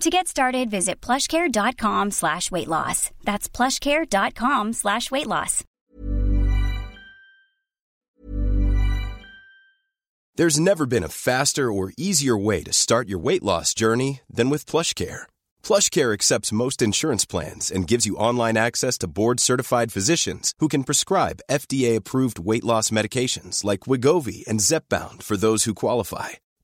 To get started, visit plushcare.com slash weight loss. That's plushcare.com slash weight loss. There's never been a faster or easier way to start your weight loss journey than with PlushCare. PlushCare accepts most insurance plans and gives you online access to board-certified physicians who can prescribe FDA-approved weight loss medications like Wigovi and Zepbound for those who qualify.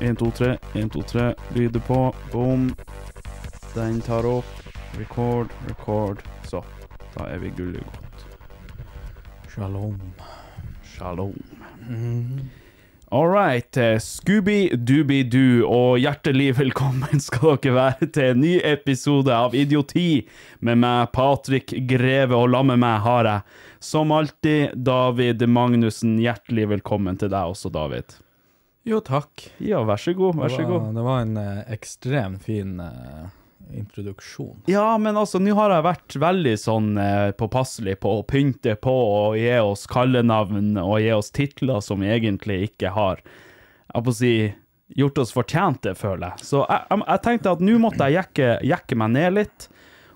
1, 2, 3, 1, 2, 3. Lyder på. Boom. Den tar opp. Record, record. Så. Da er vi gullig godt. Shalom. Shalom. All right. eh, Scooby-Dooby-Doo, og hjertelig velkommen skal dere være til en ny episode av Idioti med meg, Patrik Greve, og la med meg har jeg, som alltid, David Magnussen. Hjertelig velkommen til deg også, David. Jo, takk. Ja, vær så god, vær så Det god. var, det var en eh, ekstremt fin eh, introduksjon. Ja, men altså, nå har jeg vært veldig sånn eh, påpasselig på å pynte på og gi oss kallenavn og gi oss titler som vi egentlig ikke har. Jeg på å si gjort oss fortjent til, føler jeg. Så jeg, jeg, jeg tenkte at nå måtte jeg jekke, jekke meg ned litt,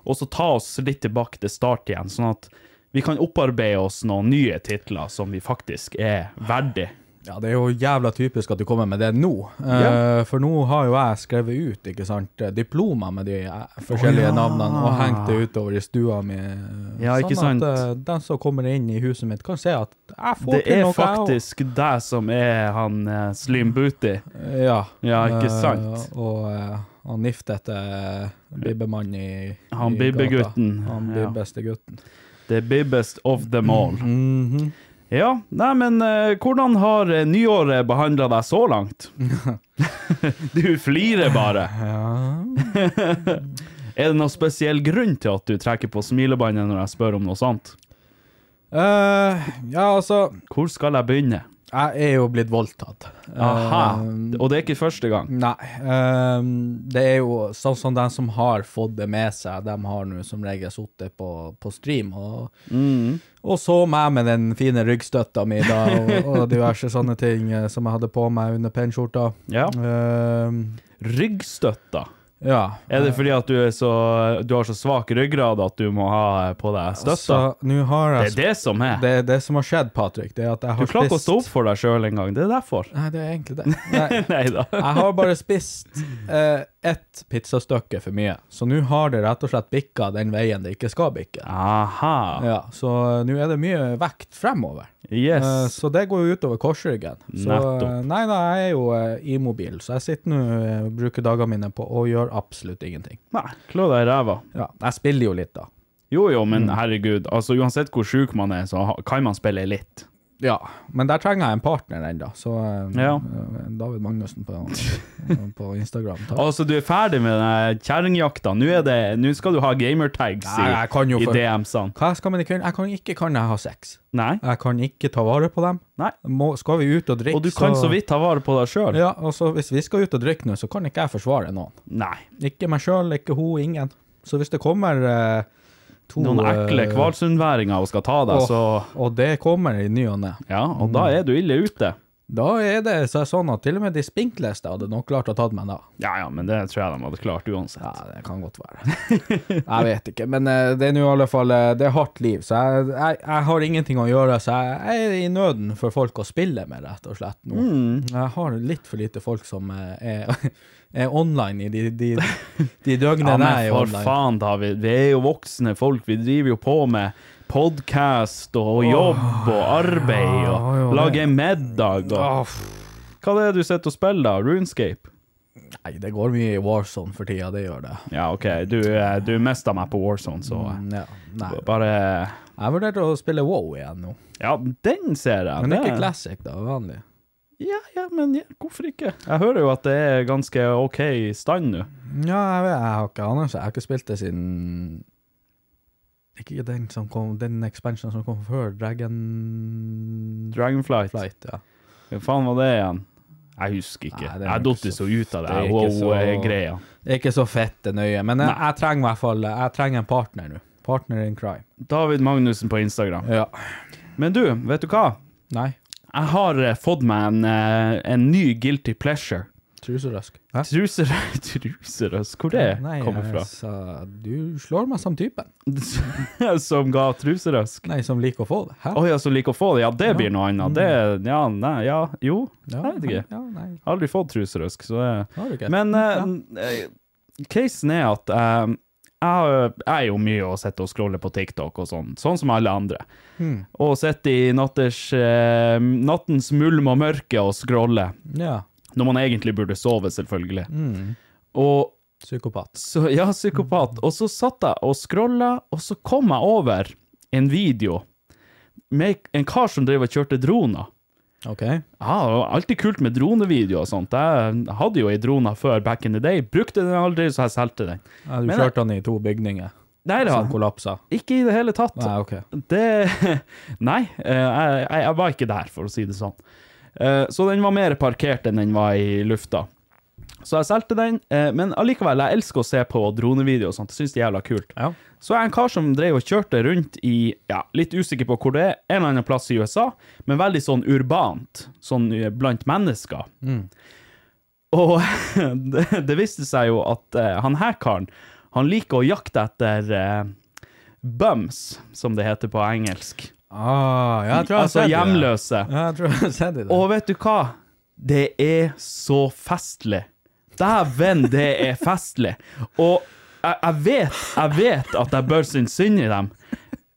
og så ta oss litt tilbake til start igjen, sånn at vi kan opparbeide oss noen nye titler som vi faktisk er verdig. Ja, det er jo jævla typisk at du kommer med det nå. Eh, Uh, For nå har jo jeg skrevet ut ikke sant, eh, diplomer med de eh, forskjellige oh, ja. navnene og hengt det utover i stua mi. Ja, ikke sånn sant? at uh, den som kommer inn i huset mitt, kan se at jeg får Det til noe. Det er faktisk deg som er han uh, Slim Booty. Ja. Ja, ikke eh, sant? og eh, han niftete bibbemann i, Han i bibbegutten. Han Ja. bibbeste gutten. The bibbest of them all. Mhm. Ja, nei, men eh, hvordan har eh, nyåret behandla deg så langt? du flirer bare. er det noen spesiell grunn til at du trekker på smilebåndet når jeg spør om noe sånt? Eh, ja, altså Hvor skal jeg begynne? Jeg er jo blitt voldtatt. Aha. Eh, Og det er ikke første gang. Nei. ehm, det er jo sånn som de som har fått det med seg, de har nå som regel sittet på, på stream og, Mm. og så meg med den fine ryggstøtta mi da, og, og diverse sånne ting eh, som jeg hadde på meg under pennskjorta. Ja. Ehm, Ryggstøtta. Ja. Er det fordi at du, så, du har så svak ryggrad at du må ha på deg støtta? Altså, Det er det som er. det, er det som har skjedd, Patrick, det er at jeg Du klarer ikke å stå opp for deg sjøl engang. Det er derfor. Nei, det er egentlig det. Nei da. Jeg har bare spist eh, ett pizzastykke for mye, så nå har det rett og slett bikka den veien det ikke skal bikke. Aha. Ja, så nå er det mye vekt fremover. Yes. Yes. så det går jo utover korsryggen. Så Nettopp. eh, nei da, jeg er jo eh, immobil, så jeg sitter nå og bruker dagene mine på å gjøre absolutt ingenting. Nei, klå deg i ræva. Ja, jeg spiller jo litt, da. Jo jo, men Mm. herregud, altså uansett hvor sjuk man er, så kan man spille litt. Ja, men der trenger jeg en partner ennå, så eh, Ja. eh, David Magnussen på, på Instagram. takk. Altså, du er ferdig med den kjerringjakta. Nå skal du ha gamertags i, i DMs-ene. Hva skal man i kunne? Jeg kan ikke kan jeg ha sex. Nei? Jeg kan ikke ta vare på dem. Må, skal vi ut og drikke, Og du kan så vidt ta vare på deg sjøl? Ja, og så hvis vi skal ut og drikke nå, så kan ikke jeg forsvare noen. Nei. Ikke meg sjøl, ikke hun, ingen. Så hvis det kommer eh, to Noen ekle eh, kvalsundværinger og skal ta deg, så Og det kommer i ny og ne. Ja, og da er du ille ute. Da er det så sånn at til og med de spinkleste hadde nok klart å tatt meg da. Ja ja, men det tror jeg de hadde klart uansett. Ja, det kan godt være. jeg vet ikke, men eh, det er nå i alle fall eh, Det er hardt liv, så jeg, jeg, jeg har ingenting å gjøre. Så jeg, jeg er i nøden for folk å spille med, rett og slett. nå. Mm. Jeg har litt for lite folk som eh, er, er online i de, de, de døgnene Ja, men jeg er for faen, David. Vi er jo voksne folk. Vi driver jo på med podkast og jobb og arbeid og lage en middag og Hva er det du sitter og spiller, da? Runescape? Nei, det går mye i Warzone for tida, det gjør det. Ja, OK. Du, eh, du mista meg på Warzone, så Mm, ja, bare Jeg vurderte å spille WoW igjen nå. Ja, den ser jeg. Men Det- er ikke Classic, da. Vanlig. Ja, ja, men ja, hvorfor ikke? Jeg hører jo at det er ganske OK stand nå. Ja, jeg, vet, jeg har ikke anelse. Jeg har ikke spilt det siden Ikke den som kom Den expansionen som kom før. Dragon Dragonflight. Flight, ja. Hva faen var det igjen? Jeg husker ikke. Nei, jeg datt så- ut av det det wow-greia. Det er ikke så fette nøye, men jeg, jeg trenger i hvert fall Jeg trenger en partner nå. Partner in crime. David Magnussen på Instagram. Ja. Men du, vet du hva? Nei. Jeg har eh, fått meg en, eh, en ny guilty pleasure. Truserøsk. Hæ? Truser, truserøsk, hvor det Nei, kommer fra? sa du slår meg som typen. som ga truserøsk? Nei, som liker å få det. Å ja, som liker å få det? Ja, det blir noe annet. Det, ja, nei, ja, jo. Ja, jeg vet ikke. Ja, nei, Aldri fått truserøsk, så det. Men Ja. eh, casen er at uh, jeg, er jo mye å sitte og scrolle på TikTok og sånn, sånn som alle andre. Hmm. Og sitte i natters, eh, nattens mulm og mørke og scrolle, Ja. Når man egentlig burde sove, selvfølgelig. Mm. Og Psykopat. så, ja, psykopat. Og så satt jeg og scrolla, og så kom jeg over en video med en kar som drev og kjørte droner. OK. Ja, det var alltid kult med dronevideo og sånt. Jeg hadde jo ei drone før back in the day. Brukte den aldri, så jeg solgte den. Ja, du Men- kjørte den i to bygninger Nei da, som kollapsa. ikke i det hele tatt. Nei, OK. Det Nei, eh, jeg, jeg, jeg var ikke der, for å si det sånn. Eh, Så den var mer parkert enn den var i lufta. Så jeg solgte den, eh, men allikevel, jeg elsker å se på dronevideo og sånt. Jeg syns det er jævla kult. Ja. Så er en kar som drev og kjørte rundt i, ja, litt usikker på hvor det er, en eller annen plass i USA, men veldig sånn urbant, sånn eh, blant mennesker. Og det, det viste seg jo at uh, han her karen, han liker å jakte etter uh, bums, som det heter på engelsk. Ah, jeg tror jeg altså hjemløse. Ja, jeg tror jeg har sett det. Og vet du hva? Det er så festlig. Dæven, det er festlig. Og jeg, jeg, vet, jeg vet at jeg bør synes synd i dem,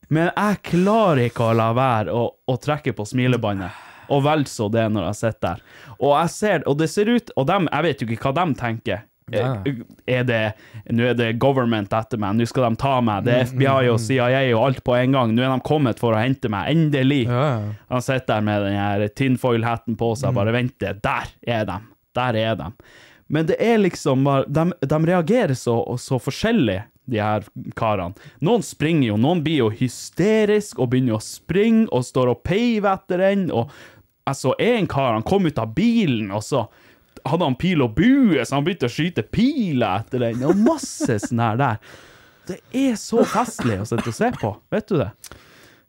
men jeg klarer ikke å la være å, å trekke på smilebåndet. Og vel så det når jeg sitter der. Og jeg ser, og det ser ut, og dem, jeg vet jo ikke hva de tenker. Ja. Er det, nå er det government etter meg, nå skal de ta meg, det er FBI og CIA og alt på en gang, nå er de kommet for å hente meg, endelig. Han sitter der med den her tinfoil-hatten på seg, bare venter. Der er de! Der er de. Men det er liksom De, de reagerer så, så forskjellig, de her karene. Noen springer jo, noen blir jo hysterisk og begynner å springe og står og peiver etter den, og altså, en kar, han kom ut av bilen, og så hadde han pil og bue, så han begynte å skyte piler etter den, og masse sånn her der. Det er så festlig å sitte og se på, vet du det?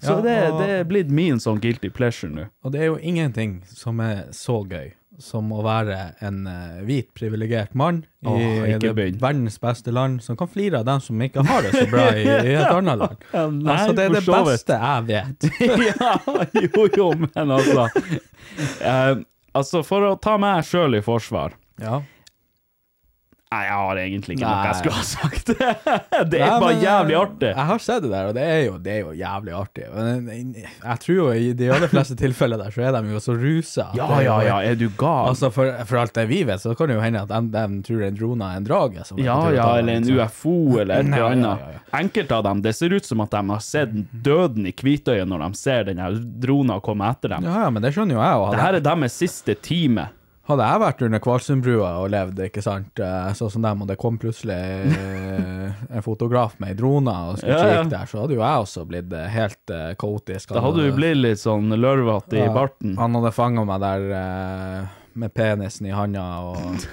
Så Ja, det, og- det er blitt min sånn guilty pleasure nå. Og det er jo ingenting som er så gøy som å være en uh, hvit, privilegert mann i Åh, det begynn. verdens beste land, som kan flire av dem som ikke har det så bra i, i et annet land. Ja, nei, altså, det er det beste jeg vet. ja, jo, jo, men altså eh, Altså, for å ta meg sjøl i forsvar Ja. Nei, jeg har egentlig ikke noe jeg skulle ha sagt. det er Nei, bare men, jævlig eh, artig. Jeg har sett det der, og det er jo, det er jo jævlig artig. Men jeg, jeg tror jo i de aller fleste tilfeller der, så er de jo så rusa. Ja, ja, ja, er du gal? Altså, for, for alt det vi vet, så kan det jo hende at de, de tror en drone er en drage. som ja, ja, ta, eller en liksom. UFO eller et eller annet. ja, ja. Enkelte av dem, det ser ut som at de har sett døden i hvitøyet når de ser den dronen komme etter dem. Ja, ja, men det skjønner jo jeg. Og Det hadde, er deres siste time. Hadde jeg vært under Kvalsundbrua og levd, ikke sant, eh, sånn som dem, og det kom plutselig eh, en fotograf med ei drone og skulle Ja, ja. kikke der, så hadde jo jeg også blitt eh, helt uh, kaotisk. Da hadde du blitt litt sånn lørvete i Ja, barten. Han hadde fanga meg der uh, med penisen i handa og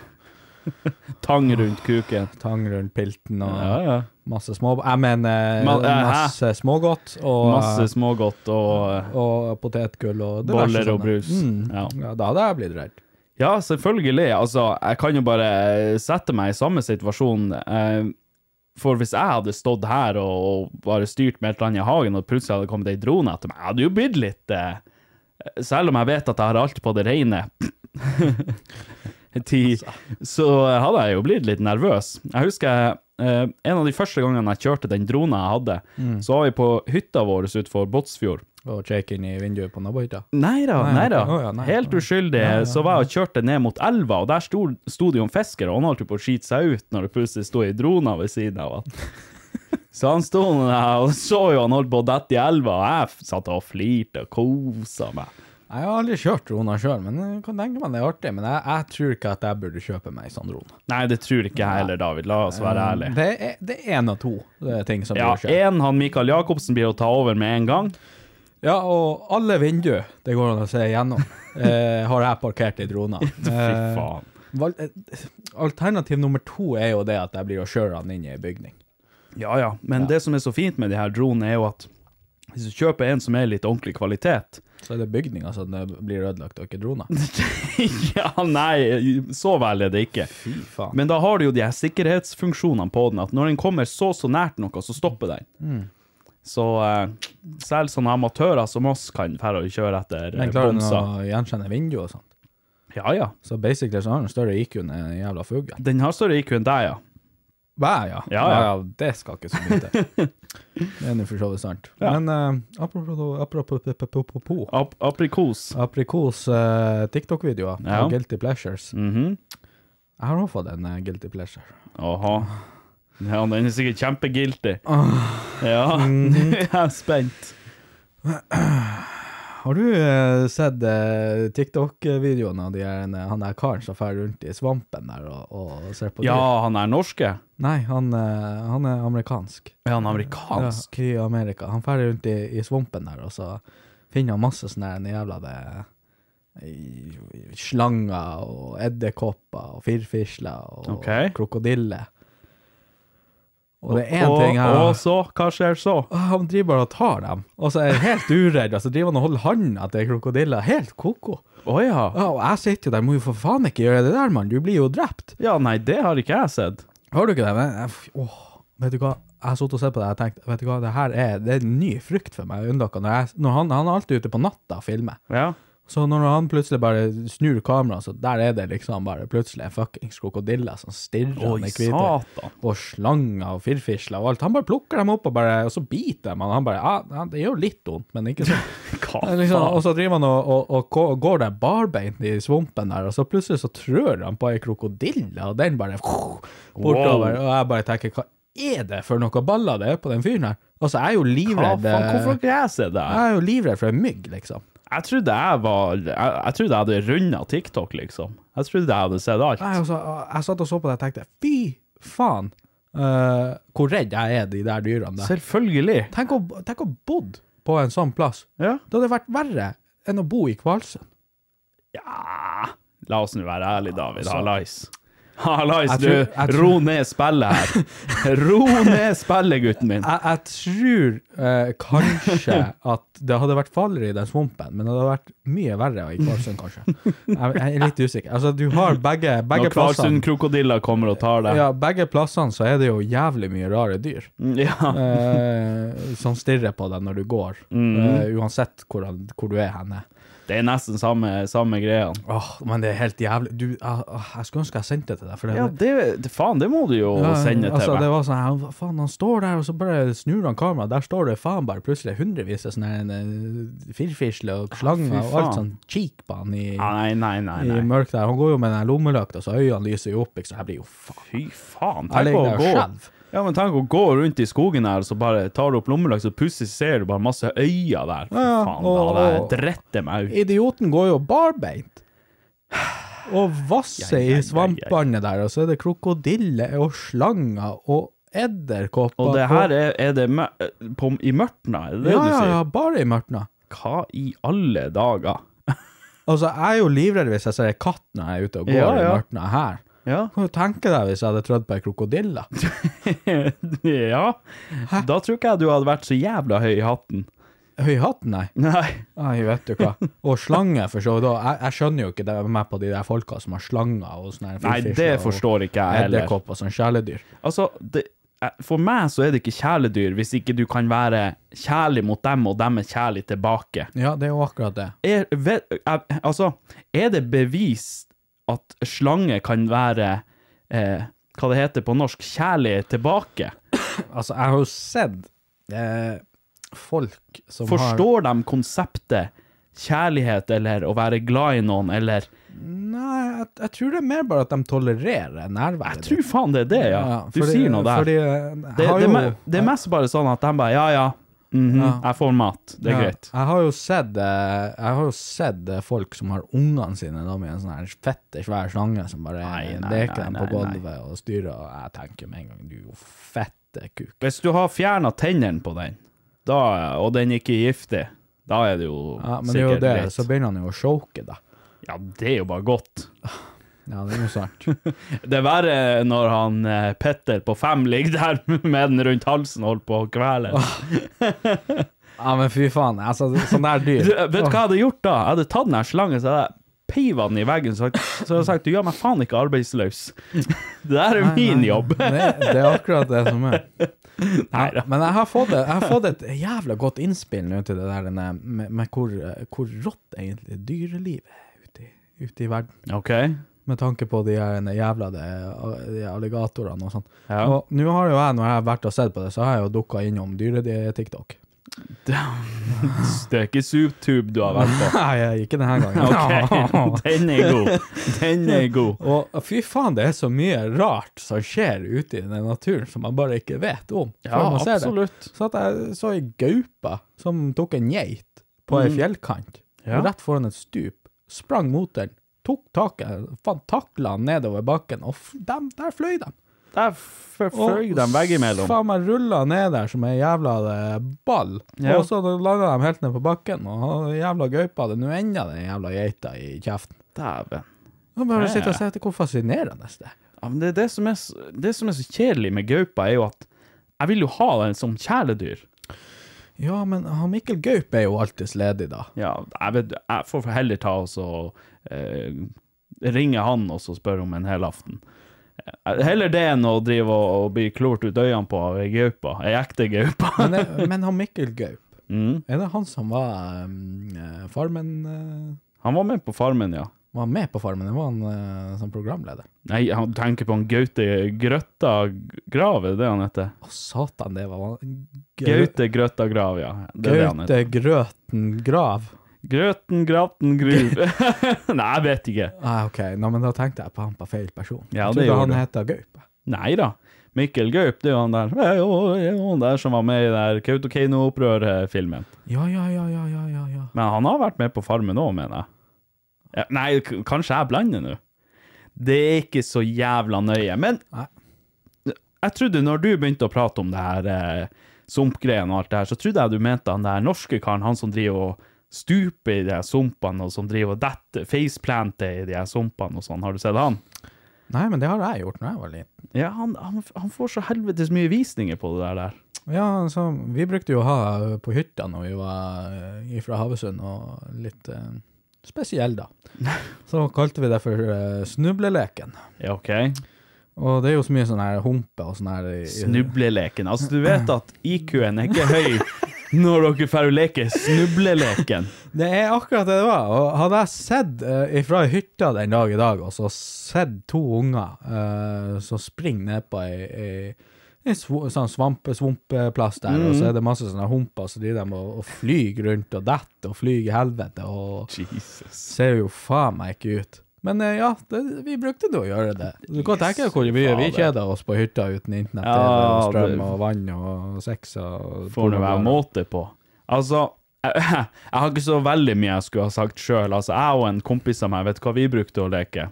Tang rundt kuken. tang rundt pilten og Ja, ja. masse små... Jeg mener Ma- masse smågodt og, Masse smågodt og og potetgull og Boller og brus. Mm. Ja. Ja, da hadde jeg blitt redd. Ja, selvfølgelig. Altså, jeg kan jo bare sette meg i samme situasjon. Eh, for hvis jeg hadde stått her og, bare styrt med et eller annet i hagen, og plutselig hadde kommet ei drone etter meg, jeg hadde jo blitt litt eh, Selv om jeg vet at jeg har alt på det rene, Tid, så hadde jeg jo blitt litt nervøs. Jeg husker eh, en av de første gangene jeg kjørte den dronen jeg hadde, så var vi på hytta vår utenfor Båtsfjord. Og shake inn i vinduet på nabohytta. Nei da, Nei, da. Ja, nei. Helt uskyldig. Så var jeg og kjørte ned mot elva, og der sto, sto det jo en fisker, og han holdt på å skite seg ut når det plutselig sto ei drone ved siden av han. Så han sto der og så jo han holdt på å dette i elva, og jeg satt og flirte og kosa meg. Jeg har aldri kjørt drone sjøl, men jeg kan tenke meg det er artig. Men jeg, jeg tror ikke at jeg burde kjøpe meg sånn drone. Nei, det tror ikke jeg heller, David. La oss være ærlige. Det er, en av to det er ting som Ja, burde skje. én, han Mikael Jacobsen blir å ta over med en gang. Ja, og alle vinduer det går an å se igjennom, eh, har jeg parkert i droner. Fy faen. Eh, Alternativ nummer to er jo det at jeg blir å kjøre den inn i ei bygning. Ja, ja. Men det som er så fint med de her dronene, er jo at hvis du kjøper en som er litt ordentlig kvalitet Så er det bygninga som det blir ødelagt, og ikke droner. Ja, nei, så vel er det ikke. Fy faen. Men da har du jo de her sikkerhetsfunksjonene på den, at når den kommer så så nært noe, så stopper den. Mm. Så eh, selv sånne amatører som oss kan fære og kjøre etter Men klarer den å gjenkjenne vinduet og sånt. Ja, ja. Så basically så har den større IQ enn en jævla fugl. Den har større IQ enn deg, ja. Hva, ja. Ja, ja. ja. Det skal ikke så mye til. Det er nå for så vidt sant. Ja. Men uh, apropos, Ap aprikos. Aprikos uh, TikTok-videoer Ja. og Guilty Pleasures. Mhm. Jeg har også fått en uh, Guilty Pleasure. Åha. Ja, den er sikkert kjempegilty. Ja, Mhm. nå er jeg spent. Har du eh, sett eh, TikTok-videoen av de her, eh, han der karen som drar rundt i svampen der og, og ser på dyr? Ja, han er norske. Nei, han, eh, han er amerikansk. Er han amerikansk? Ja, I Amerika. Han drar rundt i, i svampen der, og så finner han masse sånne her jævla det i- Slanger og edderkopper og firfisler og Ok. krokodiller. Og det er én ting her og så? Hva skjer så? Han driver bare og tar dem, og så er han helt uredd, og så driver han og holder hånda til krokodiller. Helt koko. Å ja. Ja, og jeg sitter jo der, må jo for faen ikke gjøre det der, mann. Du blir jo drept. Ja, nei, det har ikke jeg sett. Har du ikke det? Men, jeg- åh, vet du hva? Jeg har sittet og sett på det og tenkt, vet du hva, det her er, det er en ny frykt for meg. Når, jeg, når han, han er alltid ute på natta og filmer. Ja. Så når han plutselig bare snur kameraet, så der er det liksom bare plutselig en fuckings krokodille som stirrer Oi, han i hvite. Og slanger og firfisler og alt. Han bare plukker dem opp og, bare, og så biter dem. Og han bare, ja, ah, det gjør litt vondt, men ikke sånn. Er Liksom, og så driver han og, og, og gå- går der barbeint i svumpen der, og så plutselig så trør han på ei krokodille, og den bare bortover. Og jeg bare tenker, hva er det for noe baller det er på den fyren her? Altså, jeg er jo livredd Hva faen? Hvorfor har ikke jeg det? Jeg er jo livredd for en mygg, liksom. Jeg trodde jeg var Jeg, jeg trodde jeg hadde runda TikTok, liksom. Jeg trodde jeg hadde sett alt. Jeg, altså, jeg satt og så på det og tenkte, fy faen, uh, hvor redd jeg er de der dyrene der. Selvfølgelig. Tenk å, tenk å bodd på en sånn plass. Ja. Det hadde vært verre enn å bo i Kvalsund. Ja La oss nå være ærlige, David. Hallais. Hallais, Jeg du. tror- jeg Ro ned spillet her. Ro ned spillet, gutten min. Jeg, jeg tror eh, kanskje at det hadde vært farligere i den svumpen, men det hadde vært mye verre i Kvalsund, kanskje. Jeg, jeg er litt usikker. Altså, du har begge, begge Når plassene Kvalsund-krokodiller kommer og tar deg. Ja, begge plassene så er det jo jævlig mye rare dyr. Ja. Eh, som stirrer på deg når du går, Mm. eh, uansett hvor, hvor du er henne. Det er nesten samme, samme greia. Åh, men det er helt jævlig. Du, ah, ah, jeg skulle ønske jeg sendte det til deg. For det, Ja, det, det, faen, det må du jo Ja, sende til altså, meg. Det var sånn, her, faen, han står der, og så bare snur han kameraet. Der står det faen bare plutselig hundrevis av sånne firfisler og slanger og alt sånn cheek på han i, Ja, Nei, nei, nei. i nei. mørk der. Han går jo med den lommelykta, så øynene lyser jo opp. Ikke? Så jeg blir jo faen. Fy faen. tenk på å gå skjelver. Ja, men tenk å gå rundt i skogen her, og så bare tar du opp lommelykta, så plutselig ser du bare masse øyne der. Fy Ja, faen, og- da hadde jeg og- meg ut. Idioten går jo barbeint. Og vasser i svampvannet der, og så er det krokodiller og slanger og edderkopper. Og det her er, er det på, i mørtna, er det det ja, du sier? ja, ja, bare i mørtna. Hva i alle dager? Altså, jeg er jo livredd hvis jeg ser katt når jeg er ute og går Ja, i ja. mørtna her. Ja. Kan du tenke deg hvis jeg hadde trødd på ei krokodille? ja. Da tror ikke jeg du hadde vært så jævla høy i hatten. Høy i hatten, nei. Nei. Nei, vet du hva. Og slange, for så vidt. Jeg, jeg skjønner jo ikke det med på de der folka som har slanger og sånne Nei, det forstår ikke jeg heller. Edderkopp og sånn kjæledyr. Altså, det, eh, for meg så er det ikke kjæledyr hvis ikke du kan være kjærlig mot dem, og dem er kjærlig tilbake. Ja, det er jo akkurat det. Er, vet, er, altså, er det bevist at slange kan være eh, hva det heter på norsk, kjærlig tilbake? Altså, jeg har jo sett eh, folk som har Forstår de konseptet kjærlighet, eller å være glad i noen, eller Nei, jeg, jeg tror det er mer bare at de tolererer nærværet. Jeg tror faen det er det, ja. Du fordi- sier noe der. Fordi, eh, det, jo, det, det er mest bare sånn at de bare Ja, ja, mhm, Ja. jeg får mat. Det er Ja, greit. Jeg har jo sett, eh, jeg har jo sett eh, folk som har ungene sine da med en sånn her fette, svær slange som bare Nei, nei, leker nei, dem på gulvet og styrer, og jeg tenker med en gang du fette kuk. Hvis du har fjerna tennene på den, da, og den ikke er giftig, da er det jo Ja, men det er jo sikkert det, greit. så begynner han jo å choke, da. Ja, det er jo bare godt. Ja, det er noe sant. Det er verre når han eh, Petter på fem ligger der med den rundt halsen og holder på å kvele. Ja, men fy faen, altså, sånn der dyr. Du, vet du hva jeg hadde gjort da? Jeg hadde tatt den slangen, så hadde jeg peiva den i veggen, så så hadde jeg sagt du gjør meg faen ikke arbeidsløs. Det der er Nei, min nei, jobb. Det, det er akkurat det som er. Nei da. Men jeg har fått, jeg har fått et jævla godt innspill nå til det der med, med hvor, hvor rått egentlig dyrelivet er ute i, ute i verden. OK. Med tanke på de jævla de, alligatorene og sånn. Ja. Og nå har jo jeg, når jeg har vært og sett på det, så har jeg jo dukka innom dyre-TikTok. Det er ikke Zootube du har vært på. Nei, ikke denne gangen. OK, den er god. Den er god. Og fy faen, det er så mye rart som skjer ute i den naturen som man bare ikke vet om. Ja, absolutt. Så at jeg så ei gaupe som tok en geit på ei fjellkant, Mm. Ja. rett foran et stup, sprang mot den, tok taket, faen takla nedover bakken, og dem, der fløy de. Der fløy de veggimellom. Faen meg rulla ned der som ei jævla eh, ball, Ja. og så landa de helt ned på bakken, og jævla gaupa hadde nå enda den jævla geita i kjeften. Dæven. Nå bare Ja, sitte og ser se etter hvor fascinerende det er. Ja, men det, er det, som er, det som er så kjedelig med gaupa, er jo at jeg vil jo ha den som kjæledyr. Ja, men han Mikkel Gaup er jo alltids ledig, da. Ja, jeg, vet, jeg får heller ta og så eh, ringe han og så spørre om en hel aften. Eh, Heller det enn å drive og, og bli klort ut øynene på ei gaupe, ei ekte gaupe. Men, men han Mikkel Gaup, Mm. er det han som var um, eh, Farmen Uh... Han var med på Farmen, ja. Var han med på Farmen? Var han uh, som programleder. Nei, han tenker på han Gaute Grøtta Grav, er det han heter? Å, satan, det var han. Gaute Grøtta Grav, ja. Det det han Gaute. Grøten Grav. Grøten Graten Gruv. Nei, jeg vet ikke. Ah, ok, Nå, men da tenkte jeg på han på feil person. Ja, jeg det trodde gjorde han heter Gaup. Nei da. Mikkel Gaup, det er jo han der er jo er jo han der som var med i der Kautokeino-opprør-filmen. Ja, ja, ja, ja, ja, ja. Men han har vært med på Farmen òg, mener jeg. Ja, nei, kanskje jeg blander nå. Det er ikke så jævla nøye. Men Nei. jeg trodde når du begynte å prate om det her eh, sumpgreiene og alt det her, så trodde jeg du mente han der norske karen, han som driver og stuper i de her sumpene, og som driver og detter, faceplanter i de her sumpene og sånn. Har du sett han? Nei, men det har jeg gjort når jeg var liten. Ja, han, han, han får så helvetes mye visninger på det der. der. Ja, altså, vi brukte jo å ha på hytta når vi var eh, fra Havøysund, og litt eh, spesiell da. Så kalte vi det for uh, snubleleken. Ja, ok. Og det er jo så mye sånn her humpe og sånn her i- Snubleleken. Altså, du vet at IQ-en er ikke høy når dere får leke snubleleken. Det er akkurat det det var. Og hadde jeg sett uh, ifra hytta den dag i dag, og så sett to unger uh, som springer ned på ei, ei sv sånn svampe, svumpeplass der, og så er det masse sånne humper, så de der og, og flyr rundt og dette og fly i helvete, og Jesus. ser jo faen meg ikke ut. Men eh, ja, det, vi brukte det å gjøre det. Du kan tenke deg hvor mye vi kjeder oss på hytta uten internett, Ja, og strøm og vann og sex og Får det være måte på. Altså, jeg, jeg har ikke så veldig mye jeg skulle ha sagt sjøl. Altså, jeg og en kompis av meg, vet du hva vi brukte å leke?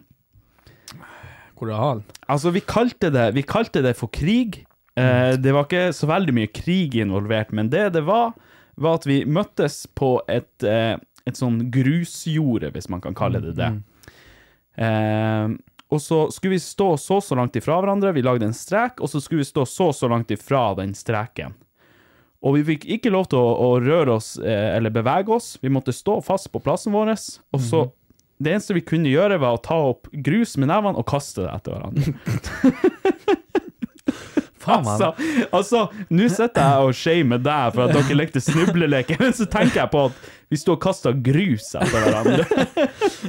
Hvor er han? Altså, vi kalte det, vi kalte det for krig. Eh, det var ikke så veldig mye krig involvert, men det det var, var at vi møttes på et, eh, et sånn grusjorde, hvis man kan kalle det det. Eh, og så skulle vi stå så så langt ifra hverandre, vi lagde en strek, og så skulle vi stå så så langt ifra den streken. Og vi fikk ikke lov til å, å røre oss eh, eller bevege oss, vi måtte stå fast på plassen vår, og så det eneste vi kunne gjøre var å ta opp grus med nevene og kaste det etter hverandre. Faen. Altså, altså nå sitter jeg og shamer deg for at dere lekte snubleleker, men så tenker jeg på at vi sto og kasta grus etter hverandre.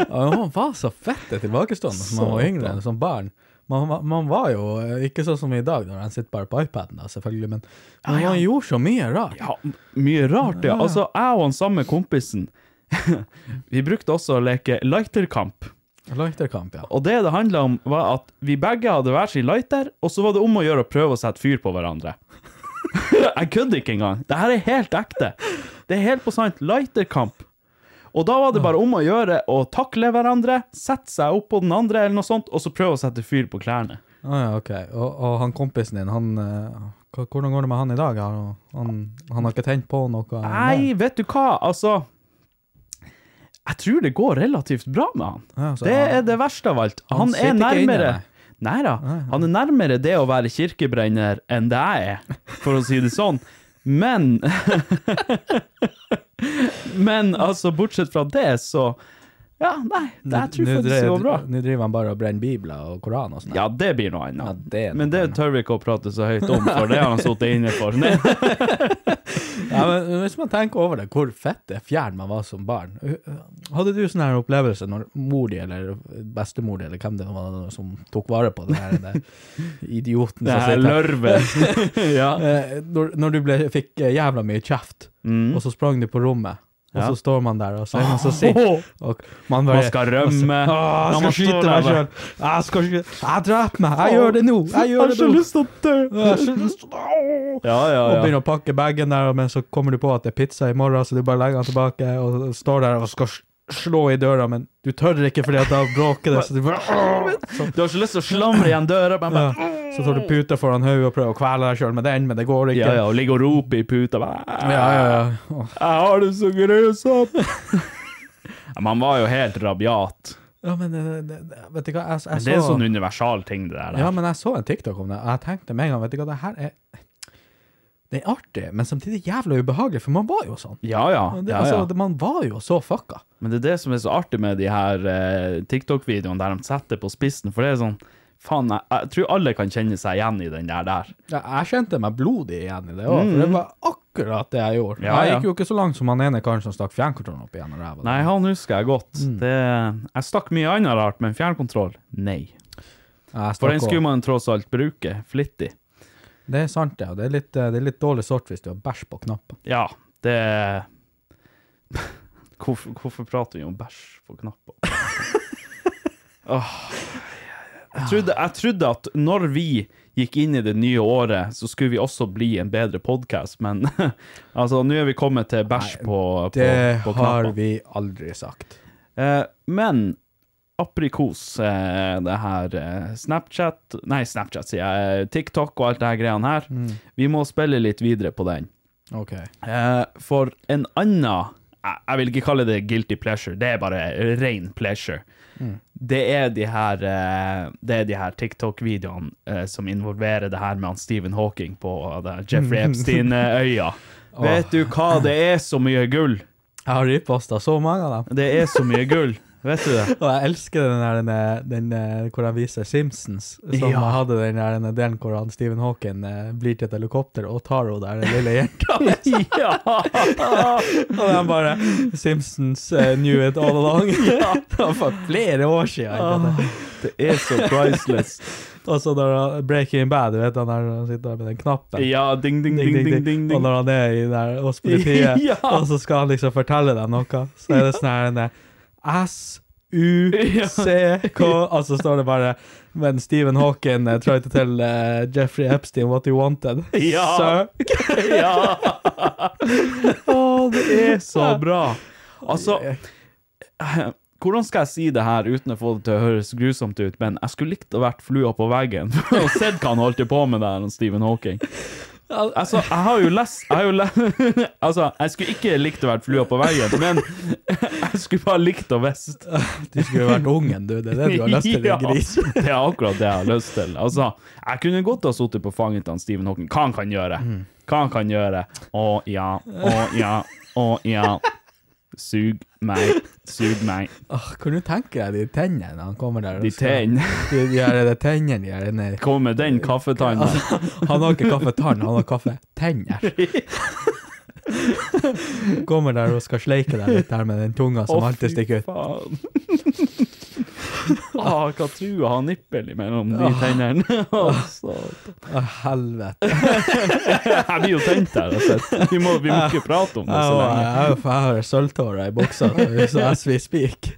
Ja, man var så fette tilbakestående som man var yngre, som barn. Man, man, man var jo eh, ikke sånn som i dag, når man sitter bare på iPaden, da, selvfølgelig, men, men man gjorde så mye rart. Ja, mye rart, ja. Altså, jeg og han samme kompisen, vi brukte også å leke lighterkamp. Lighterkamp, ja. Og det det handla om, var at vi begge hadde hver sin lighter, og så var det om å gjøre å prøve å sette fyr på hverandre. jeg kødder ikke engang. Det her er helt ekte. Det er helt på sant. Lighterkamp. Og da var det bare om å gjøre å takle hverandre, sette seg opp på den andre, eller noe sånt, og så prøve å sette fyr på klærne. Ah, ja, ok. Og, og han kompisen din, han eh, Hvordan går det med han i dag? Han, han, han har ikke tent på noe? Nei, vet du hva, altså Jeg tror det går relativt bra med han. Ja, det er det verste av alt. han Han, er nærmere nei. Da, han er nærmere det å være kirkebrenner enn det jeg er, for å si det sånn. Men Men altså, bortsett fra det, så Ja, nei, det, jeg tror faktisk det går bra. Nå driver han bare og brenner bibler og koran og sånn. Ja, det blir noe annet. Ja, det noe men det tør vi ikke å prate så høyt om, for det har han sittet inne for. Ja, men hvis man tenker over det, hvor fett det fjern man var som barn. Hadde du sånn her opplevelse når mor di eller bestemor di eller hvem det var som tok vare på den her den idioten Det her sitter ja. Eh, når, når du ble, fikk jævla mye kjeft, og så sprang du på rommet, og. Så står man der, og så er man så sint. Man, Man skal rømme. Åh, jeg skal skyte meg sjøl. Jeg skal skyte Jeg dreper meg. Jeg gjør det nå. Jeg gjør det nå. til å dø. Jeg har så lyst til å dø. Ja, ja, ja. Og begynner å pakke bagen der, men så kommer du på at det er pizza i morgen, så du bare legger den tilbake og står der og skal s- slå i døra, men du tør ikke fordi at da bråker det, så du bare så, Du har ikke lyst til å slamre igjen døra, men ja. bare Så tar du puta foran hodet og prøver å kvele deg sjøl med den, men det går ikke. Ja, ja, og ligger og roper i puta. Bare, ja, ja, ja. Åh. Jeg har det så grusomt. Ja, Man var jo helt rabiat. Ja, men det, det, det, vet du hva, jeg, jeg Men det er så sånn universal ting, det der. Ja, men jeg så en TikTok om det, og jeg tenkte med en gang, vet du hva, det her er Det er artig, men samtidig jævla ubehagelig, for man var jo sånn. Ja, ja. Det, ja, altså, ja. Altså, man var jo så fucka. Men det er det som er så artig med de her eh, TikTok-videoene der de setter på spissen, for det er sånn Faen, jeg, jeg tror alle kan kjenne seg igjen i den der der. Ja, jeg kjente meg blodig igjen i det òg, for det var akkurat det jeg gjorde. Mm. Ja, jeg gikk jo ikke så langt som han ene karen som stakk fjernkontrollen opp igjen. ræva. Nei, han husker jeg godt. Mm. Det, jeg stakk mye annet rart, men fjernkontroll, nei. For den skulle man tross alt bruke flittig. Det er sant, ja. Det er litt, eh, det er litt dårlig sort hvis du har bæsj på knappen. Ja, det hvorfor, hvorfor prater vi om bæsj på knappen? oh. Jeg trodde, jeg trodde at når vi gikk inn i det nye året, så skulle vi også bli en bedre podkast, men altså, nå er vi kommet til bæsj på, på, Det har vi aldri sagt. Eh, men aprikos, eh, det her eh, Snapchat Nei, Snapchat, sier jeg. TikTok og alt det her greiene her. Vi må spille litt videre på den. OK. Eh, for en annen jeg, jeg vil ikke kalle det guilty pleasure, det er bare ren pleasure. Det er de her, eh, det er de her TikTok-videoene eh, som involverer det her med han Stephen Hawking på det Jeffrey Epstein-øya. Vet du hva, det er så mye gull. Jeg har riposta så mange av dem. Det er så mye gull. Vet du det? Og jeg elsker den der, den, den, eh, hvor han viser Simpsons, som Ja. hadde den der den delen hvor han Stephen Hawking eh, blir til et helikopter og tar henne der, den lille jenta. Ja! og den bare Simpsons eh, knew it all along. det var for flere år siden. Ah. Det er så priceless. Og så når han Breaking Bad, du vet han der han sitter der med den knappen. Ja, ding, ding, ding, ding, ding, Og ding. når han er i der hos politiet, Ja. og så skal han liksom fortelle deg noe, så er det sånn her S-U-C-K, og så står det bare Men Stephen Hawking uh, tried to tell uh, Jeffrey Epstein what he wanted. Ja. Ja! oh, det er så bra. Altså eh, Hvordan skal jeg si det her uten å få det til å høres grusomt ut, men jeg skulle likt å vært flua på veggen og sett hva han holdt på med der, Stephen Hawking. Altså, jeg har jo lest Jeg har jo lest Altså, jeg skulle ikke likt å være flua på veggen, men jeg skulle bare likt å visst. Du skulle vært ungen, du. Det er det du har lyst til, Ja, gris. det er akkurat det jeg har lyst til. Altså, jeg kunne godt ha sittet på fanget til Stephen Hawking. Hva han kan gjøre? Mm. Hva han kan gjøre? Å ja, å ja, å ja. Sug meg, sug meg. Åh, kan du tenke deg de tennene han kommer der? De skal- tenn. De, de her de tennene de her inne. Kom med den kaffetanna. Han har ikke kaffetann, han har kaffetenner. Kommer der og skal sleike deg litt der med den tunga som Å, alltid stikker ut. faen. Ah, hva trua har nippel imellom de tennene? Å. Å, helvete. Jeg blir jo tent her. Altså. Vi, må, vi må ikke prate om det Jeg så lenge. jeg har- jeg har sølvtårer i buksa, så as we speak.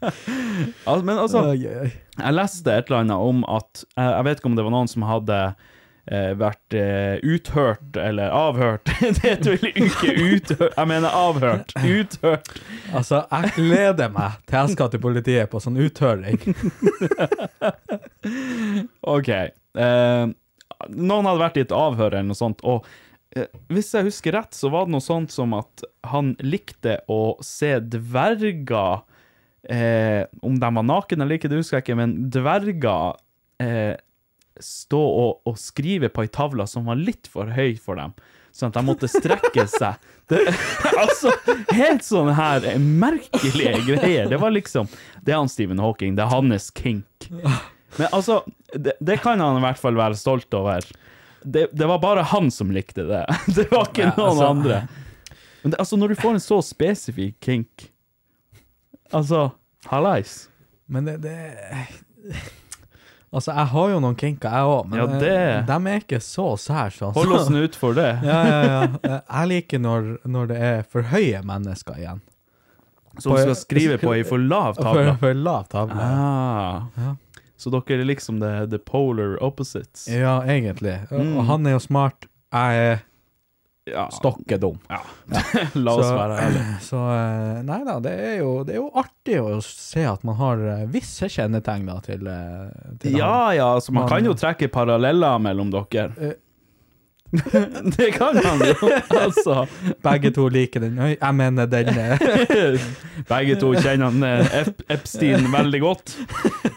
Altså, men altså. Jeg leste et eller annet om at Jeg, jeg vet ikke om det var noen som hadde eh, vært eh, uthørt eller avhørt. det heter vel ikke uthørt, jeg mener avhørt. Uthørt. Altså, jeg gleder meg til jeg skal til politiet på sånn uthøring. OK. Eh, noen hadde vært i et avhør eller noe sånt, og eh, hvis jeg husker rett, så var det noe sånt som at han likte å se dverger eh, Om de var nakne eller ikke, det husker jeg ikke, men dverger eh, stå og, og skrive på ei tavle som var litt for høy for dem. Sånn at de måtte strekke seg. Det, altså, helt sånne her merkelige greier. Det var liksom Det er han Stephen Hawking. Det er hans kink. Men altså, det, det kan han i hvert fall være stolt over. Det, det var bare han som likte det. Det var ikke Ja, noen altså- andre. Men altså, når du får en så spesifikk kink Altså, hallais. Men det, det Altså, jeg har jo noen kinker, jeg òg, men Ja, eh, det- de er ikke så særs. Altså. Hold oss nå ut for det. Ja, ja, ja. Eh, Jeg liker når, når det er for høye mennesker igjen. Som skal skrive på ei for lav For, tavle. for lav tavle. Ah. Ja. Så dere er liksom the, the polar opposites? Ja, egentlig. Mm. Og han er jo smart. Jeg er Ja. stokke dum. Ja. La oss Så- være ærlige. Så eh, nei da, det er, jo, det er jo artig å se at man har eh, visse kjennetegn da til, eh, til Ja, han. ja, så man Man- kan jo trekke paralleller mellom dere. Uh, det kan man jo, altså. Begge to liker den. Oi, jeg mener den Begge to kjenner han Ep Epstein veldig godt.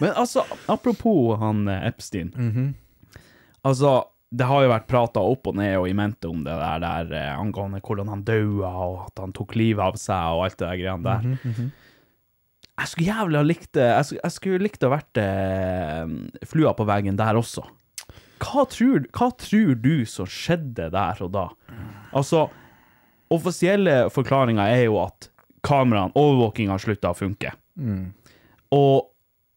Men altså, apropos han Epstein. Epstein. -hmm. Altså, det har jo vært prata opp og ned og i mente om det der, der eh, angående hvordan han daua, og at han tok livet av seg, og alt det der greiene der. Mhm, Jeg skulle jævlig ha likt det Jeg skulle, jeg skulle likt å ha vært eh, flua på veggen der også. Hva tror, hva tror du som skjedde der og da? Altså, offisielle forklaringer er jo at kameraene, overvåkinga, slutta å funke. Og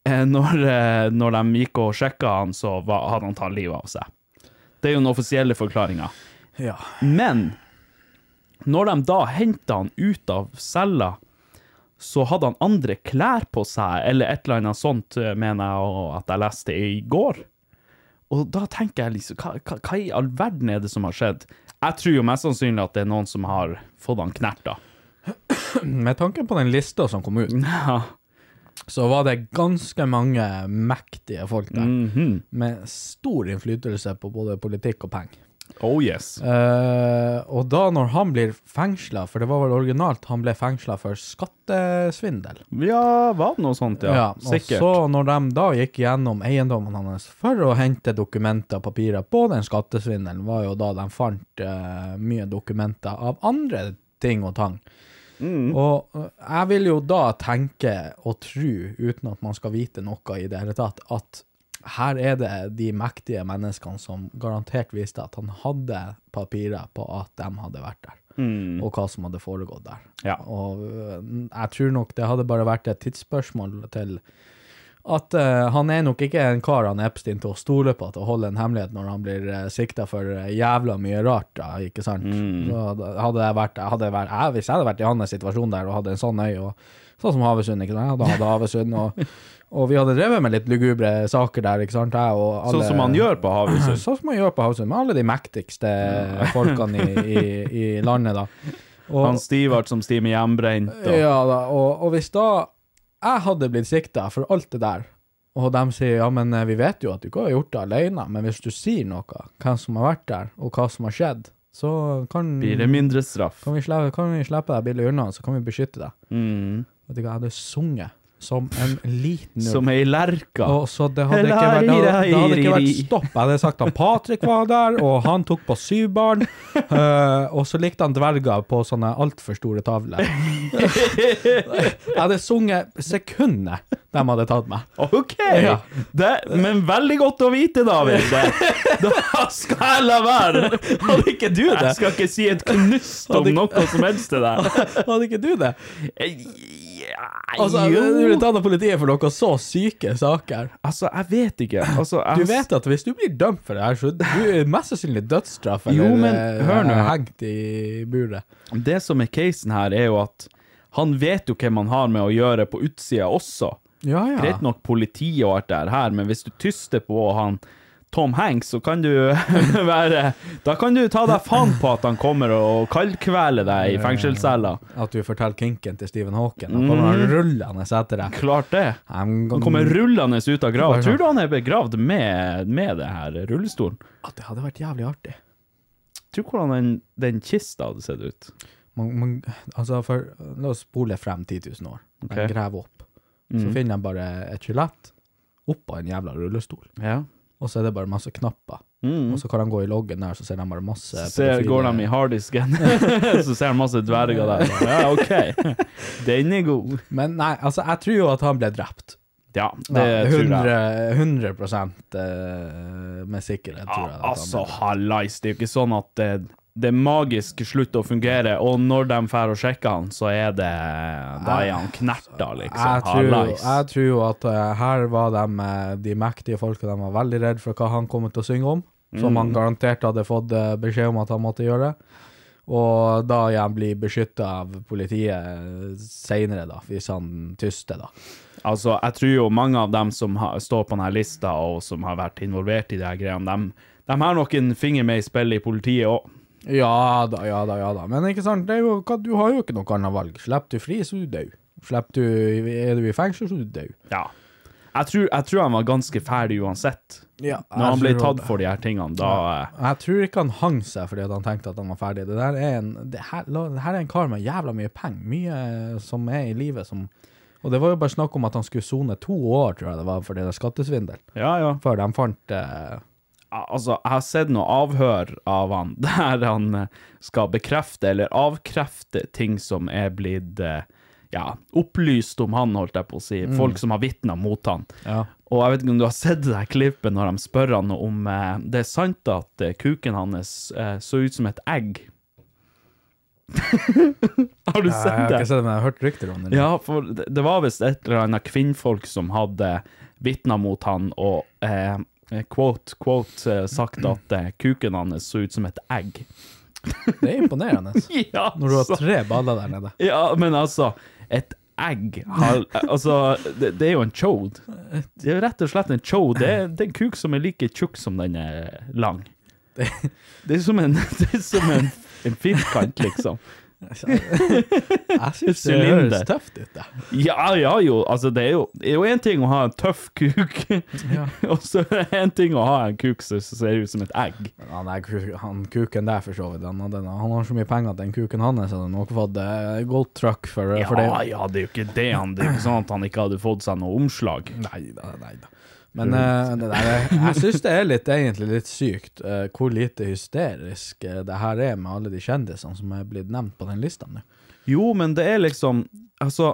eh, når, eh, når de gikk og sjekka han, så var, hadde han tatt livet av seg. Det er jo den offisielle forklaringa. Ja. Men når de da henta han ut av cella, så hadde han andre klær på seg, eller et eller annet sånt, eh, mener jeg at jeg leste i går. Og da tenker jeg liksom, hva, hva, hva i all verden er det som har skjedd? Jeg tror jo mest sannsynlig at det er noen som har fått han knerta. Med tanke på den lista som kom ut, Ja. Så var det ganske mange mektige folk der. Mhm. Med stor innflytelse på både politikk og penger. Oh yes. Uh, og da når han blir fengsla, for det var vel originalt, han ble fengsla for skattesvindel. Ja, var det noe sånt, ja? og Sikkert. så når de da gikk gjennom eiendommen hans for å hente dokumenter og papirer på den skattesvindelen, var jo da de fant uh, mye dokumenter av andre ting og tang. Mm. Og eh, jeg vil jo da tenke og tro, uten at man skal vite noe i det hele tatt, at her er det de mektige menneskene som garantert viste at han hadde papirer på at de hadde vært der, og hva som hadde foregått der. Mm. Ja. Og øh, jeg tror nok det hadde bare vært et tidsspørsmål til at uh, han er nok ikke en kar han Epstein til å stole på til å holde en hemmelighet når han blir uh, sikta for øh, jævla mye rart, da, ikke sant? Så da- hadde jeg vært, hadde vært jeg, Hvis jeg hadde vært i hans situasjon der og hadde en sånn øy, og, sånn som Havøysund, ikke sant? Da hadde Havøysund, og, og vi hadde drevet med litt lugubre saker der, ikke sant? Og alle, Sånn som man gjør på Havøysund. Sånn som man gjør på Havøysund, med alle de mektigste folkene i, i, i landet, da. Og- Han Stivart som stimer hjemmebrent. Og... ja da, og, og hvis da jeg hadde blitt sikta for alt det der, og de sier ja, men eh, vi vet jo at du ikke har gjort det alene, men hvis du sier noe, hvem som har vært der, og hva som har skjedd, så kan, Blir det mindre straff? kan, vi, slippe, kan vi slippe deg billig unna, så kan vi beskytte deg. Mm. Vet du hva, jeg hadde sunget som en liten. Som ei lerke. Og så det hadde ikke vært, det hadde, det hadde ikke vært stopp. Jeg hadde sagt at Patrick var der, og han tok på syv barn. Uh, og så likte han dverger på sånne altfor store tavler. jeg hadde sunget sekundet de hadde tatt meg. OK! Ja. Det, men veldig godt å vite, David. Da skal jeg la være. Hadde ikke du det? Jeg skal ikke si et knust om noe som helst til deg. Hadde ikke du det? Ja, Altså, jo. Du ble tatt av politiet for noen så syke saker. Altså, jeg vet ikke. Altså, Du vet at hvis du blir dømt for det her, så du er mest sannsynlig dødsstraff eller Jo, men hør nå. hengt i buret. Det som er casen her, er jo at han vet jo hvem han har med å gjøre på utsida også. Ja, ja. Greit nok politiet og alt det her, men hvis du tyster på han Tom Hanks, så kan du være Da kan du ta deg faen på at han kommer og kaldkveler deg i fengselscella. At du forteller kinken til Stephen Hawking. Da kommer han rullende etter deg. Klart det. Han kommer rullende ut av grava. Tror du han er begravd med, med det her rullestolen? At det hadde vært jævlig artig. Tror hvordan den, den kista hadde sett ut. Man, man, altså for, la oss spole frem 10 000 år. De Ok. Mm. graver opp. Så finner de bare et skjelett oppå en jævla rullestol. Ja. Og så er det bare masse knapper. Mm. Og så kan de gå i loggen der, så ser de bare masse ser, går de i harddisken, så ser han masse dverger der. Ja, OK. Den er god. Men nei, altså, jeg tror jo at han ble drept. Ja, det Ja, tror jeg. 100 eh, med sikkerhet, tror jeg. at Altså, hallais, det er jo ikke sånn at det, magiske slutter å fungere, og når de drar og sjekker han, så er det Da er han knerta, liksom. Jeg tror, jo at eh, her var de, eh, de mektige folka, de var veldig redd for hva han kom til å synge om, som Mm. han garantert hadde fått eh, beskjed om at han måtte gjøre. Og da igjen bli beskytta av politiet seinere, da, hvis han tyster, da. Altså, jeg tror jo mange av dem som har, står på denne lista, og som har vært involvert i de her greiene, de, de har nok en finger med i spillet i politiet òg. Ja da, ja da, ja da. Men ikke sant, er jo, du har jo ikke noe annet valg. Slipper du fri, så er du død. Du, er du i fengsel, så er du død. Ja. Jeg tror, jeg tror han var ganske ferdig uansett. Ja, Når han ble tatt for de her tingene, da ja. Jeg tror ikke han hang seg fordi han tenkte at han var ferdig. Det er en, det her, det her er en kar med jævla mye penger. Mye som er i livet som Og det var jo bare snakk om at han skulle sone to år, tror jeg det var, for det der skattesvindel. Ja, ja. Før de fant eh, Altså, jeg har sett noe avhør av han der han eh, skal bekrefte eller avkrefte ting som er blitt eh, ja, opplyst om han, holdt jeg på å si. Folk som har vitna mot han. Ja. Og jeg vet ikke om du har sett det der klippet når de spør han om eh, det er sant at eh, kuken hans eh, så ut som et egg. har du Jeg sett har ikke sett det, men jeg har hørt rykter om det. Ja, for det, det var visst et eller annet kvinnfolk som hadde vitna mot han og eh, quote, quote eh, sagt at eh, kuken hans så ut som et egg. Det er imponerende. Ja, Når du har tre baller der nede. ja, men altså, et egg har, Altså, det, det er jo en chode. Det er jo rett og slett en chode. Det, det er en kuk som er like tjukk som den er lang. Det er som en, det er som en, en firkant, liksom. Jeg syns det høres tøft ut, da. Ja, ja, jo. Altså, det er jo det er jo én ting å ha en tøff kuk, og så er det én ting å ha en kuk som ser ut som et egg. Han, er, han kuken der, for så vidt. Han, han har så mye penger at den kuken hans hadde nok fått uh, gold truck for, Ja, for det. ja, det er jo ikke det. Han, det er ikke sånn at han ikke hadde fått seg noe omslag. Nei da, nei da. Men uh, det der, er- jeg syns det er litt, egentlig litt sykt uh, hvor lite hysterisk uh, det her er med alle de kjendisene som er blitt nevnt på den lista nå. Jo, men det er liksom Altså,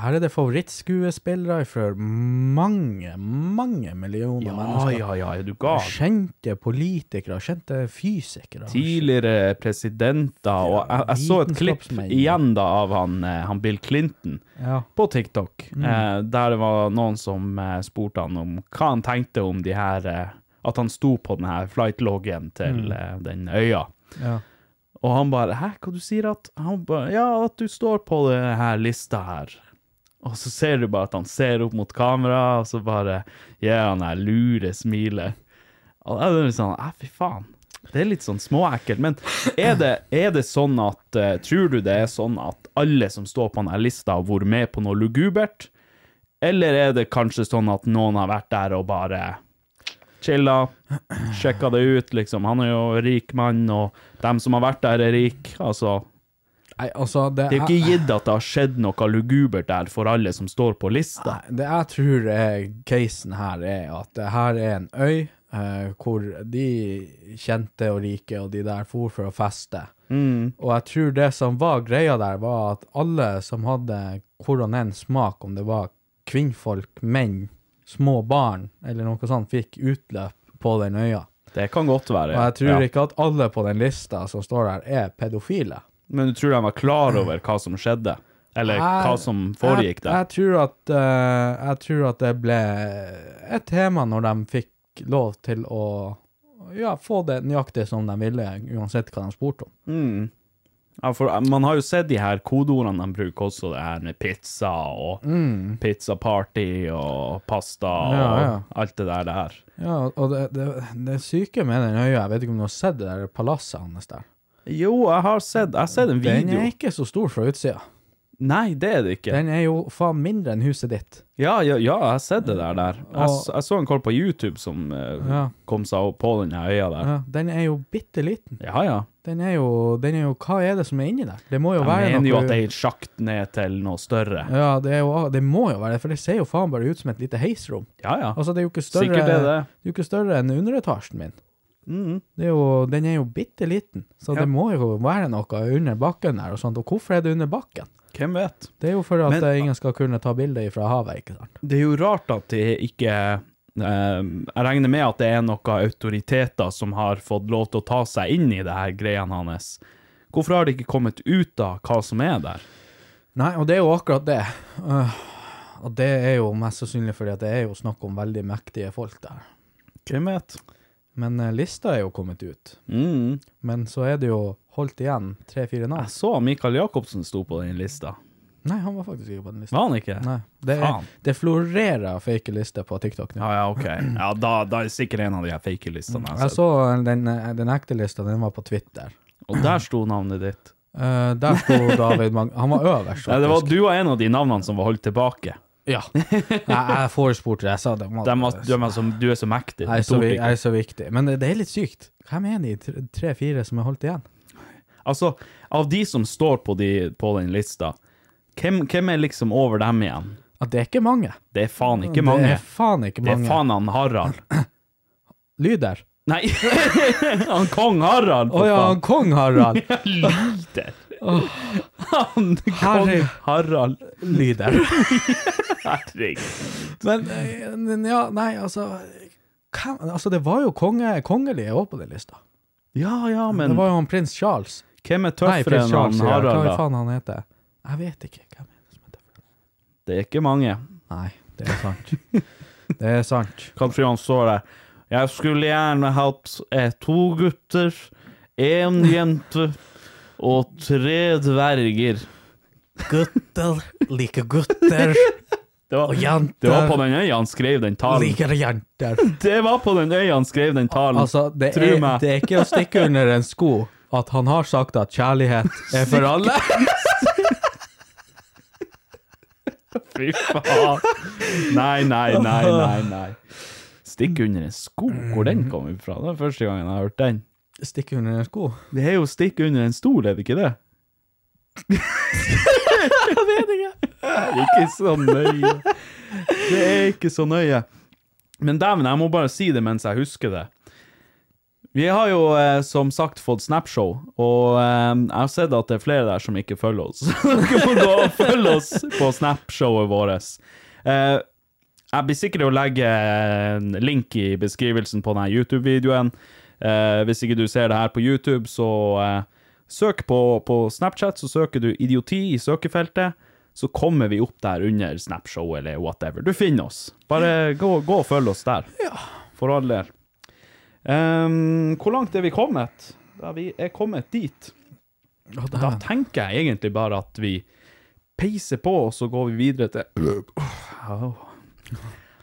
Her er det favorittskuespillere for mange, mange millioner ja, mennesker. ja, ja, er du gal? Kjente politikere, kjente fysikere. Tidligere presidenter, og jeg, jeg så et klipp igjen da av han, eh, han Bill Clinton Ja. på TikTok, eh, der det var noen som eh, spurte han om hva han tenkte om de her eh, At han sto på den her flight-loggen til mm. den øya. ja. Og han bare 'hæ, hva du sier at?' Han bare 'ja, at du står på denne lista her'. Og så ser du bare at han ser opp mot kamera, og så bare gir han det lure smilet. Og da er det litt sånn 'æ, fy faen'. Det er litt sånn småekkelt. Men er det, er det sånn at uh, Tror du det er sånn at alle som står på denne lista, har vært med på noe lugubert? Eller er det kanskje sånn at noen har vært der og bare chilla, sjekka det ut, liksom. Han er jo rik mann, og dem som har vært der, er rik. Altså, Nei, altså, det, det er jo ikke gitt at det har skjedd noe lugubert der for alle som står på lista. Nei, det jeg tror er casen her, er at det her er en øy eh, hvor de kjente og rike og de der for for å feste. Og jeg tror det som var greia der, var at alle som hadde hvordan enn smak, om det var kvinnfolk, menn, små barn eller noe sånt, fikk utløp på den øya. Det kan godt være. Og jeg tror ja. ikke at alle på den lista som står der, er pedofile. Men du tror de var klar over hva som skjedde? Eller Jeg- hva som foregikk jeg, der? Jeg tror, at, uh, jeg tror at det ble et tema når de fikk lov til å ja, få det nøyaktig som de ville, uansett hva de spurte om. Mm. Ja, for eh, man har jo sett de her kodeordene de bruker også, det her med pizza og pizza party og pasta og Mm. Ja, ja. alt det der der. Ja, og det, det, det syke med den øya, jeg vet ikke om du har sett det der palasset hans der. Jo, jeg har sett, jeg har sett en video. Den er ikke så stor fra utsida. Nei, det er det ikke. Den er jo faen mindre enn huset ditt. Ja, ja, ja, jeg har sett det der. der. Jeg, Og- jeg så en kål på YouTube som eh, Ja. kom seg opp på den her øya der. Ja, den er jo bitte liten. Ja, ja. Den er, jo, den er jo Hva er det som er inni der? Det må jo Jeg være mener jo at det er et sjakt ned til noe større. Ja, det, er jo, det må jo være det, for det ser jo faen bare ut som et lite heisrom. Ja, ja. Altså, det er jo ikke større, Sikkert er det. Det er jo ikke større enn underetasjen min. Mm. Det er jo, den er jo bitte liten, så Ja. det må jo være noe under bakken der og sånt. Og hvorfor er det under bakken? Hvem vet? Det er jo for at Men- eh, ingen skal kunne ta bilder fra havet, ikke sant? Det er jo rart at det ikke eh, Jeg regner med at det er noen autoriteter som har fått lov til å ta seg inn i det her greiene hans. Hvorfor har det ikke kommet ut av hva som er der? Nei, og det er jo akkurat det. Uh, og det er jo mest sannsynlig fordi at det er jo snakk om veldig mektige folk der. Hvem vet? Men eh, lista er jo kommet ut. Mm. Men så er det jo holdt igjen tre-fire navn. Jeg så Mikael Jacobsen sto på den lista. Nei, han var faktisk ikke på den lista. Var han ikke? Nei, det, er, det florerer fake lister på TikTok nå. Ja, ja, ok. Ja, da, da er det sikkert en av de her fake-listene jeg Jeg så den, den ekte lista, den var på Twitter. Og der sto navnet ditt. Uh, der sto David Mag... Han var øverst, Nei, det var, du var en av de navnene som var holdt tilbake. Ja. Jeg, forespurte det, jeg sa det. De du, er så, du er så mektig. jeg, er så, jeg er så viktig. Men det, er litt sykt. Hvem er de tre- tre-fire som er holdt igjen? Altså, av de som står på, de, på den lista, hvem, hvem er liksom over dem igjen? At det er ikke mange. Det er faen ikke mange. Det er faen ikke Det er faen han Harald. Lyder. Nei, han kong Harald, Å oh, ja, han kong Harald. Lyder. Han kong Harald. Lyder. Herregud. Men, eh, ja, nei, altså hvem, Altså, det var jo konge, kongelige òg på den lista. Ja, ja, men det var jo han prins Charles. hvem er tøffere enn han Harald, da? Hva faen han heter? Jeg vet ikke. Hvem er det som heter det? Det er ikke mange. Nei, det er sant. det er sant. Kanskje han står der. Jeg skulle gjerne hatt eh, to gutter, én jente og tre dverger. Gutter liker gutter, Det var, og jenter det var på den øya han skrev den talen. liker jenter. Det var på den øya han skrev den talen. Altså, det er, meg. det er ikke å stikke under en sko at han har sagt at kjærlighet er for alle. Fy faen. Nei, nei, nei, nei, nei. Stikk under en sko, hvor den kom fra? Det er første gangen jeg har hørt den. Stikke under en sko. Det er jo stikk under en stol, er det ikke det? jeg vet ikke. Det ikke så nøye. Det er ikke så nøye. Men dæven, jeg må bare si det mens jeg husker det. Vi har jo eh, som sagt fått Snapshow, og eh, jeg har sett at det er flere der som ikke følger oss. Dere må gå og følge oss på Snapshowet vårt. Eh, jeg blir sikker å legge en link i beskrivelsen på denne YouTube-videoen. Eh, hvis ikke du ser det her på YouTube, så eh, søk på, på Snapchat, så søker du idioti i søkefeltet. Så kommer vi opp der under Snapshow eller whatever. Du finner oss. Bare gå, gå og følg oss der. For all del. Um, hvor langt er vi kommet? Da vi er kommet dit. Da tenker jeg egentlig bare at vi peiser på, og så går vi videre til oh.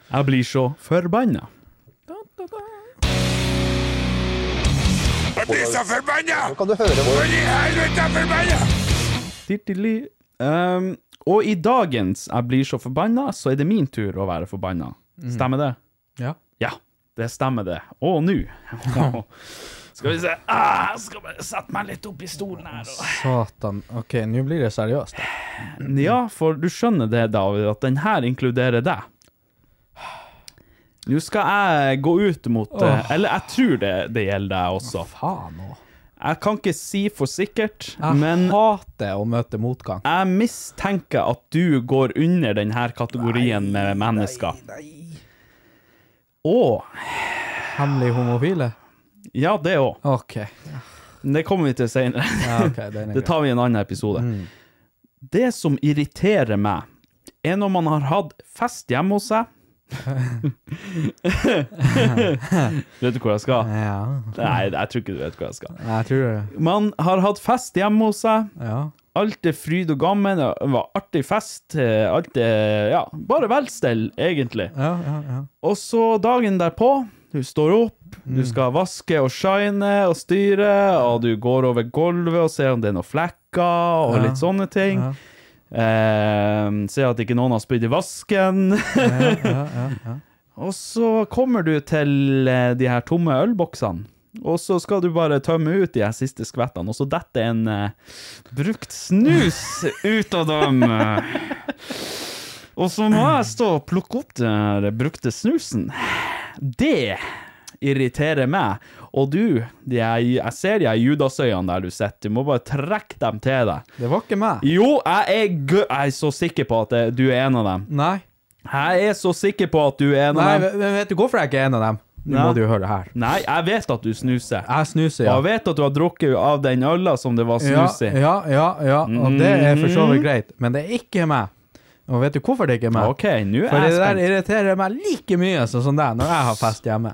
Jeg blir så forbanna. Jeg blir så forbanna! Nå kan du høre hvor i helvete er forbanna! Tittili. Ehm, og i dagens Jeg blir så forbanna, så er det min tur å være forbanna. Stemmer det? Ja. Ja, det stemmer det. Og nå Skal vi se ah, skal bare sette meg litt opp i stolen her. Og... Satan. Ok, nå blir det seriøst. Ja, for du skjønner det, David, at den her inkluderer deg. Nå skal jeg gå ut mot oh. Eller jeg tror det, det gjelder deg også. Faen òg. Jeg kan ikke si for sikkert, Jeg men hater å møte motgang. jeg mistenker at du går under denne kategorien med mennesker. Og Hemmelig homofile? Ja, det òg. Ok. Det kommer vi til senere. Ja, okay, er Det tar vi i en annen episode. Det som irriterer meg, er når man har hatt fest hjemme hos seg. Vet du hvor jeg skal? Ja. Nei, jeg tror ikke du vet hvor jeg skal. Jeg tror det. Man har hatt fest hjemme hos seg. Ja. Alt er fryd og gammen. Det var artig fest. eh, Alt er Ja, bare velstell, egentlig. Ja, ja, ja. Og så dagen derpå, du står opp, du skal vaske og shine og styre, og du går over gulvet og ser om det er noen flekker og litt sånne ting. Eh, se at ikke noen har spydd i vasken. Ja, ja, ja, ja. og så kommer du til eh, de her tomme ølboksene. Og så skal du bare tømme ut de her siste skvettene, og så detter en eh, brukt snus ut av dem. Og så må jeg stå og plukke opp den brukte snusen. Det irriterer meg. Og du, er, jeg ser de judasøyene der du sitter, du må bare trekke dem til deg. Det var ikke meg. Jo, jeg er, jeg er så sikker på at det, du er en av dem. Nei. Jeg er så sikker på at du er en Nei, av dem. Nei, vet du hvorfor jeg ikke er en av dem? Nå må du høre her. Nei, jeg vet at du snuser. Jeg snuser, Og ja. jeg vet at du har drukket av den øla som det var Ja, snus i. ja, ja, ja, og det er for så vidt greit, men det er ikke meg. Og vet du hvorfor det ikke er meg? OK, nå For er det der spent. irriterer meg like mye sånn det deg når jeg har fest hjemme.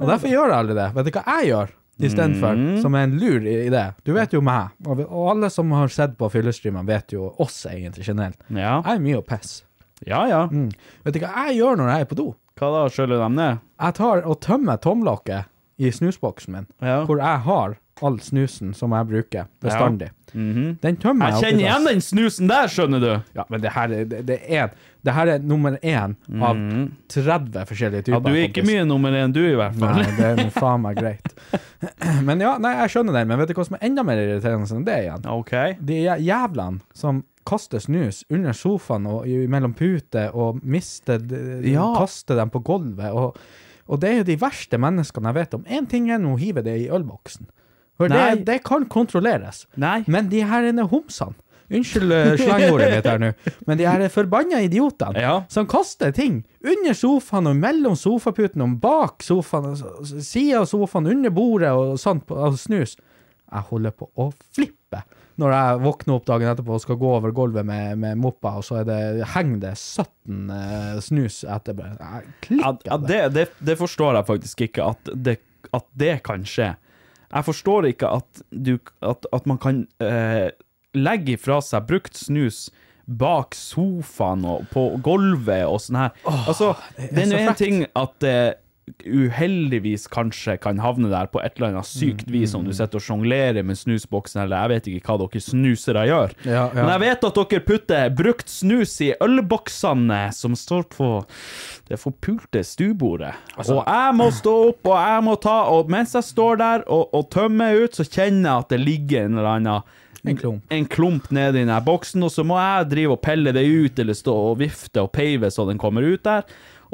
Og derfor gjør jeg aldri det. Vet du hva jeg gjør istedenfor? Mm. Som er en lur i- idé. Du vet jo meg, og vi- og alle som har sett på fyllestreamen, vet jo oss egentlig generelt. Ja, Jeg er mye å pisse. ja. ja. Mm. Vet du hva jeg gjør når jeg er på do? Hva da, skjøller dem ned? Jeg tar og tømmer tomlokket i snusboksen min, Ja. hvor jeg har all snusen som jeg bruker bestandig. Mhm. Den tømmer Jeg jeg kjenner igjen den snusen der, skjønner du. Ja, men det her er, det, det er, det her er nummer én av 30 forskjellige typer. Mhm. Ja, du er ikke kompis. mye nummer én, du, i hvert fall. Nei, det er noe faen meg greit. Men ja, nei, jeg skjønner den. Men vet du hva som er enda mer irriterende enn det igjen? Okay. De jæ- jævlene som kaster snus under sofaen og mellom puter og mister Ja. Kaster dem på gulvet. Og, og det er jo de verste menneskene jeg vet om. Én ting er nå å hive det i ølboksen. For det, det kan kontrolleres. Nei. Men de her inne homsene Unnskyld eh, slangordet mitt her nå, men de her forbanna idiotene Ja. som kaster ting under sofaen og mellom sofaputen og bak sofaen, sida av sofaen, under bordet og sånt, av snus. Jeg holder på å flippe når jeg våkner opp dagen etterpå og skal gå over gulvet med, med moppa, og så det, henger det 17 uh, snus etterpå. Jeg klikker ja, det, det, det forstår jeg faktisk ikke, at det, at det kan skje. Jeg forstår ikke at, du, at, at man kan eh, legge ifra seg brukt snus bak sofaen og på gulvet og sånn her. altså, det, er er nå én ting at det uheldigvis kanskje kan havne der på et eller annet sykt vis, om du sitter og sjonglerer med snusboksen, eller jeg vet ikke hva dere snusere gjør. Ja, ja. Men jeg vet at dere putter brukt snus i ølboksene som står på det forpulte stuebordet. Altså- og jeg må stå opp, og jeg må ta, og mens jeg står der og, og tømmer ut, så kjenner jeg at det ligger en eller annen En klump. en klump nedi den boksen, og så må jeg drive og pelle det ut, eller stå og vifte og peive så den kommer ut der.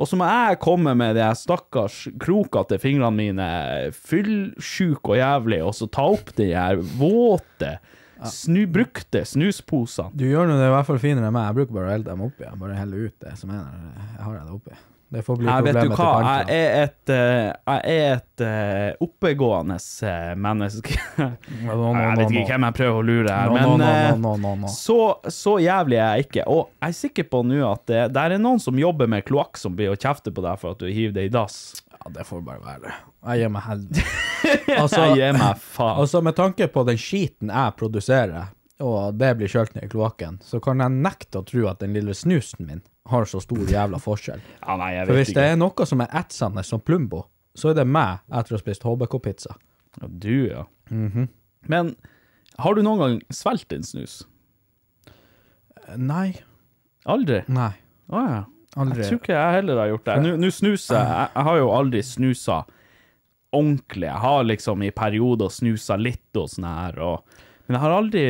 Og så må jeg komme med de stakkars krokete fingrene mine, fyllsjuk og jævlig, og så ta opp de her våte, snu, brukte snusposene. Du gjør nå det i hvert fall finere enn meg. Jeg bruker bare å helle dem oppi. Jeg bare heller ut det som er der. Jeg har det oppi. Det får bli Jeg problemet til til jeg er et, eh, jeg er et uh, oppegående eh, menneske. No, no, jeg vet ikke no. hvem jeg prøver å lure her, No, no, men no, no, no, no, no. Så, så jævlig er jeg ikke. Og jeg er sikker på nå at det, det er noen som jobber med kloakk som blir å kjefte på deg for at du hiver det i dass. Ja, det får bare være. Jeg gir meg heldig altså, Jeg gir meg faen. altså, med tanke på den skiten jeg produserer, og det blir kjølt ned i kloakken, så kan jeg nekte å tro at den lille snusen min har så stor jævla forskjell. Ja, nei, jeg For hvis hvis det er noe som er etsende som Plumbo, så er det meg etter å ha spist HBK-pizza. Ja, du, ja. Mhm. Men har du noen gang svelget en snus? Nei. Aldri? Nei. Å ja. Aldri. Jeg tror ikke jeg heller har gjort det. Nå- Nå snuser jeg. jeg. Jeg har jo aldri snusa ordentlig. Jeg har liksom i perioder snusa litt og sånn her, og Men jeg har aldri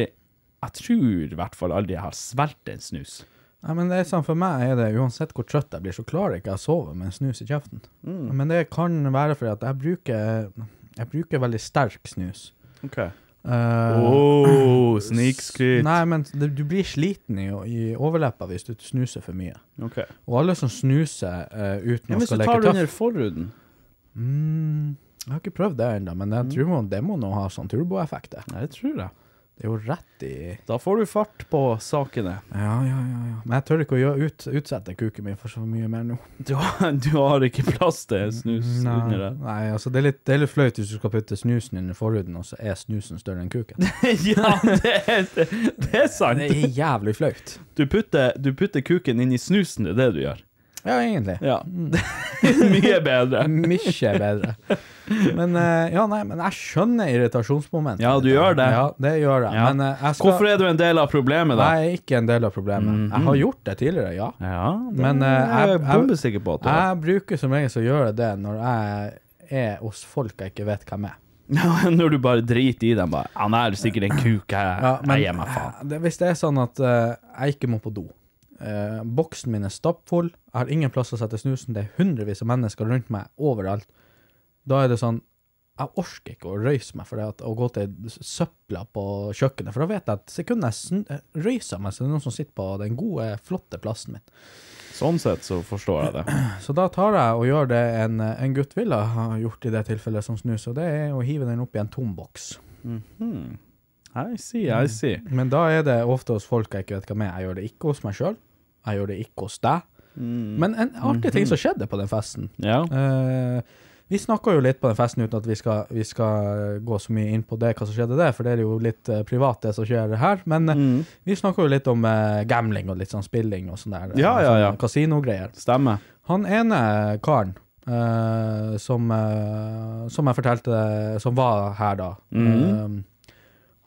Jeg tror i hvert fall aldri jeg har svelget en snus. Nei, men det er sånn, For meg er det uansett hvor trøtt jeg blir, så klarer jeg ikke å sove med en snus i kjeften. Mm. Men det kan være fordi at jeg bruker Jeg bruker veldig sterk snus. Ok. Uh, Oh, snikskryt. Nei, men det, du blir sliten i, i overleppa hvis du snuser for mye. Ok. Og alle som snuser uh, uten Ja, å hvis du skal tar leke det under tøff forhuden mm, Jeg har ikke prøvd det ennå, men Mm. jeg tror må, det må nå ha sånn turboeffekt. det tror jeg. Det er jo rett i Da får du fart på sakene. Ja, ja, ja. ja. Men jeg tør ikke å gjøre ut, utsette kuken min for så mye mer nå. Du har, du har ikke plass til snus under Nei, nei altså det er, litt, det er litt fløyt hvis du skal putte snusen under forhuden, og så er snusen større enn kuken. ja, det er, det, det er sant. Det er jævlig flaut. Du du putter kuken inn i snusen, det er det du gjør. Ja, egentlig. Ja. Mye bedre. Mye bedre. Men eh, ja, nei, men jeg skjønner irritasjonsmomentet. Ja, du gjør det. Ja, det gjør jeg. Ja. Men eh, jeg skal Hvorfor er du en del av problemet, da? Jeg er ikke en del av problemet. Jeg har gjort det tidligere, ja. Ja, det Men, eh, jeg jeg- bombesikker på at du. Jeg bruker som regel å gjøre det når jeg er hos folk jeg ikke vet hvem er. Når du bare driter i dem, bare Han er sikkert en kuk, jeg, Ja, men, jeg gir meg faen. det, hvis det er sånn at uh, jeg ikke må på do eh, Boksen min er stappfull, jeg har ingen plass å sette snusen, det er hundrevis av mennesker rundt meg overalt. Da er det sånn Jeg orker ikke å røyse meg for det at, å gå til søpla på kjøkkenet, for da vet jeg at sekundet jeg eh, røyser meg, så det er noen som sitter på den gode, flotte plassen min. Sånn sett så forstår jeg det. Så da tar jeg og gjør det en, en gutt ville ha gjort i det tilfellet som snus, og det er å hive den opp i en tom boks. I see, I see. Men da er det ofte hos folk jeg ikke vet hva med. Jeg gjør det ikke hos meg sjøl. Jeg gjør det ikke hos deg. Men en artig ting som skjedde på den festen Ja. uh, Vi snakka jo litt på den festen uten at vi skal, vi skal gå så mye inn på det, hva som skjedde der, for det er jo litt uh, privat, det som skjer her. Men uh, Mm. vi snakka jo litt om gambling og litt sånn spilling og sånn der. Ja, ja, ja. sånne Kasinogreier. Stemmer. Han ene karen som, som jeg fortalte, som var her da, mm.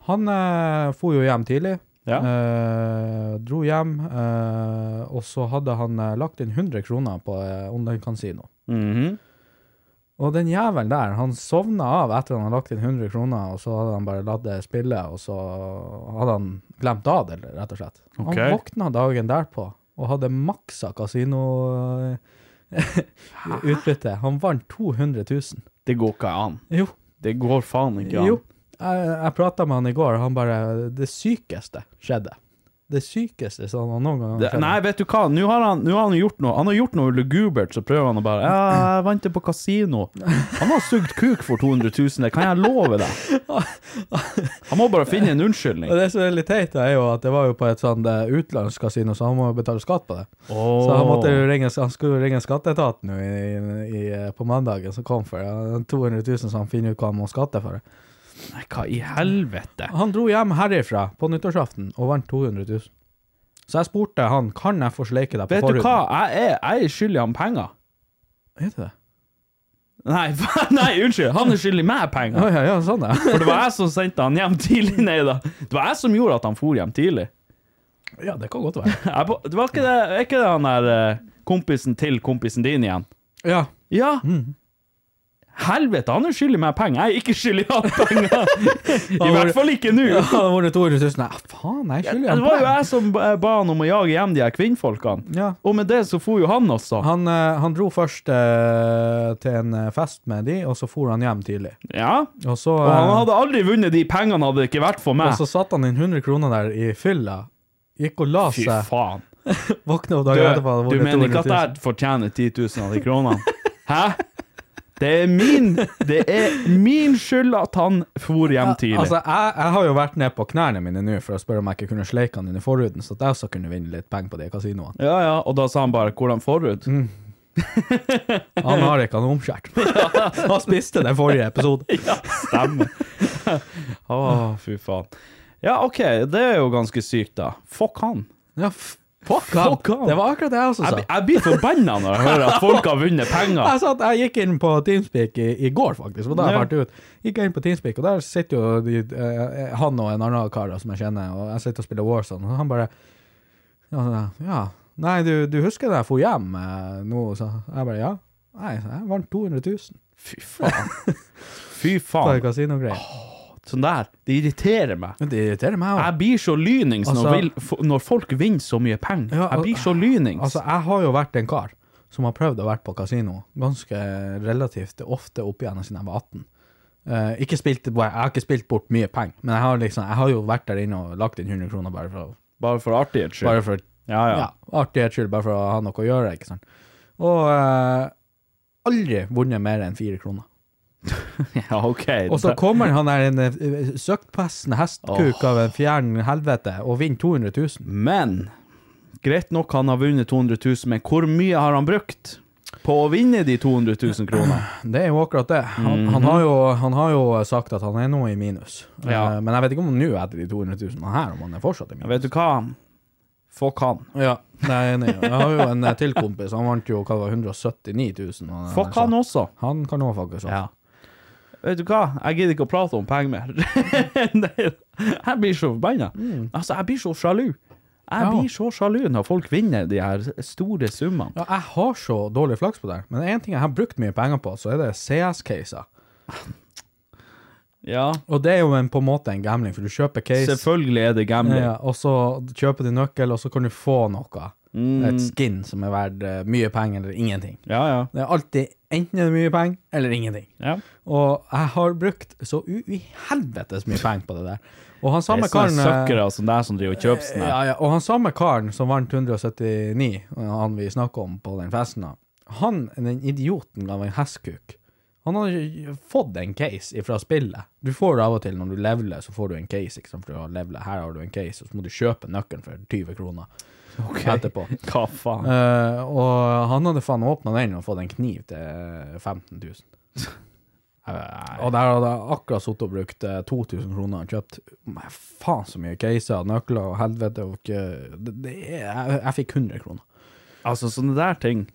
han uh, for jo hjem tidlig. Ja. eh, dro hjem, eh, og så hadde han eh, lagt inn 100 kroner på eh, online-kasino. Mhm. Og den jævelen der, han sovna av etter han hadde lagt inn 100 kroner, og så hadde han bare latt det spille, og så hadde han glemt av det, rett og slett. Ok. Han våkna dagen derpå og hadde maksa kasino utbytte. Han vant 200 000. Det går ikke an. Jo, Det går faen ikke an. jo. Jeg, jeg prata med han i går, og han bare Det sykeste skjedde. Det sykeste som han noen gang har skjedd. nei, vet du hva, nå har han, nå har han gjort noe Han har gjort noe lugubert, så prøver han å bare Ja, jeg vant det på kasino. Han har sugd kuk for 200 000, det kan jeg love deg. Han må bare finne en unnskyldning. Og det som er litt teit, er jo at det var jo på et sånt utenlandsk kasino, så han må betale skatt på det. Så han måtte ringe, han skulle ringe skatteetaten i, i, i, på mandagen som kom for det. 200 000, så han finner ut hva han må skatte for. det. Nei, hva i helvete? Han dro hjem herifra på nyttårsaften og vant 200 000. Så jeg spurte han kan jeg få sleike deg på Vet du hva, jeg er, jeg er skyldig han penger. Er det det? Nei, nei, unnskyld! Han er skyldig meg penger! ja, ja, sånn, er. For det var jeg som sendte han hjem tidlig. Nei da. Det var jeg som gjorde at han for hjem tidlig. Ja, det kan godt være. Jeg, det var ikke det, ikke det han der eh, kompisen til kompisen din igjen? Ja. Ja. Helvete, han er skyldig meg penger. Jeg er ikke skyldig han penger. I hvert fall ikke nå. Ja, det har vært 200 000. Nei, faen, jeg skylder Det var jo jeg som ba han om å jage hjem de her kvinnfolkene. Ja. Og med det så for jo han også. Han, eh, han dro først eh, til en eh, fest med de, og så for han hjem tidlig. Ja. Og så, Og han eh, hadde aldri vunnet de pengene, hadde det ikke vært for meg. og så satt han inn 100 kroner der i fylla, gikk og la Fy seg, faen. våkna opp dagen etterpå. du mener ikke at jeg fortjener 10 000 av de kronene? Hæ? Det er min Det er min skyld at han for hjem tidlig. Altså, jeg, jeg har jo vært ned på knærne mine nå for å spørre om jeg ikke kunne sleike han inn i forhuden, så at jeg også kunne vinne litt penger på de kasinoene. Ja, ja, og da sa han bare 'hvordan forhud'? Mm. Han har ikke han omskjært. Han spiste den forrige episode. Ja, stemmer. Å, fy faen. Ja, OK, det er jo ganske sykt, da. Fuck han. Ja, f- fuck han. Det var akkurat det jeg også sa. Jeg, jeg blir forbanna når jeg hører at folk har vunnet penger. Jeg, satt, jeg gikk inn på Teamspeak i, i går, faktisk, og da har jeg vært ut. Gikk inn på Teamspeak, og der sitter jo de, eh, han og en annen kar som jeg kjenner, og jeg sitter og spiller Warzone, og han bare Ja, ja. Nei, du, du husker da jeg dro hjem eh, nå? Så jeg bare ja. Nei, jeg vant 200 000 Fy faen. Fy faen. Sånn der. Det irriterer meg. Det irriterer meg også. Jeg blir så lynings når, Altså- vil, når folk vinner så mye penger. Ja, jeg blir så lynings. Altså, jeg har jo vært en kar som har prøvd å være på kasino ganske relativt ofte opp igjen siden jeg var 18. Uh, ikke spilt, jeg har ikke spilt bort mye penger, men jeg har, liksom, jeg har jo vært der inne og lagt inn 100 kroner bare for, bare for artighets skyld. bare for ja, ja. ja, artighets skyld, bare for å ha noe å gjøre. ikke sant? Og uh, aldri vunnet mer enn fire kroner. Ja, OK. Og så kommer han der en uh, søkkpesten hestkuk av en fjern helvete og vinner 200 000. Men greit nok han har vunnet 200 000, men hvor mye har han brukt på å vinne de 200 000 kronene? Det er jo akkurat det. Han, han, har jo, han har jo sagt at han er nå i minus. Ja. Eh, men jeg vet ikke om nå etter de 200 000 men her, om han er fortsatt i minus. Vet du hva? Fuck han. Ja, det er jeg enig i. Jeg har jo en eh, til kompis, han vant jo hva det var, 179 000. og Fuck han også. Han kan òg faktisk Ja. Vet du hva? Jeg gidder ikke å prate om penger mer. Jeg blir så forbanna. Altså, jeg blir så sjalu. Jeg Ja. blir så sjalu når folk vinner de her store summene. Ja, jeg har så dårlig flaks på det, men en ting jeg har brukt mye penger på, så er det CS-caser. Ja, Og det er jo en, på en måte en gambling, for du kjøper case, selvfølgelig er det gambling. ja, og så kjøper du nøkkel, og så kan du få noe. Mm. Et skin som er verdt eh, mye penger eller ingenting. Ja, ja. Det er alltid enten er det mye penger eller ingenting. ja. Og jeg har brukt så uhelvetes mye penger på det der. Og han samme karen eh, søkkere som deg som driver og kjøper sånne. ja, ja, og han samme karen som vant 179, han vi snakka om på den festen, han, den idioten av en hestkuk, han hadde fått en case fra spillet. Du får det av og til når du leveler, så får du en case. ikke sant, for du har levelet. Her har du en case, og så må du kjøpe nøkkelen for 20 kroner etterpå. Hva faen? Uh, og han hadde faen åpna den og fått en kniv til 15 000. Og der hadde jeg akkurat sittet og brukt eh, 2000 kroner og kjøpt men faen så mye caser, nøkler og helvete. Og det, det jeg, jeg fikk 100 kroner. Altså, sånne der ting,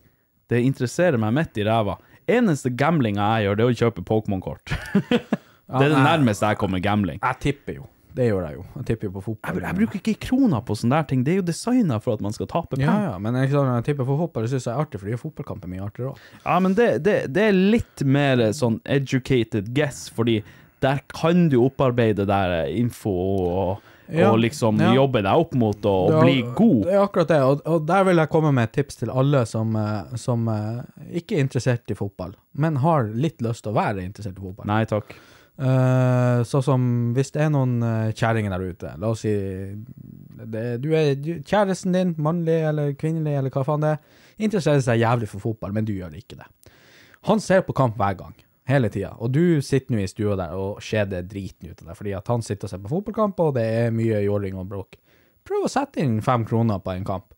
det interesserer meg midt i ræva. Eneste gamblinga jeg gjør, det er å kjøpe Pokémon-kort. det er det nærmeste jeg kommer gambling. Jeg tipper jo. Det gjør jeg jo. Jeg tipper jo på fotball. Jeg, jeg bruker ikke kroner på sånne der ting. Det er jo designa for at man skal tape ja, penger. ja, men jeg, jeg tipper på fotball, det syns jeg er artig, fordi fotballkamp er mye artigere òg. Ja, men det, det, det er litt mer sånn educated guess, fordi der kan du opparbeide der info og, Ja, og liksom ja. jobbe deg opp mot å er- bli god. Det er akkurat det, og, og der vil jeg komme med et tips til alle som, eh, som eh, ikke er interessert i fotball, men har litt lyst til å være interessert i fotball. Nei takk. Eh, sånn som hvis det er noen uh, kjerringer der ute, la oss si det, du er du, kjæresten din, mannlig eller kvinnelig eller hva faen det er, interesserer seg jævlig for fotball, men du gjør ikke det. Han ser på kamp hver gang, hele tida, og du sitter nå i stua der og skjeder driten ut av deg, fordi at han sitter og ser på fotballkamp, og det er mye jåling og bråk. Prøv å sette inn fem kroner på en kamp.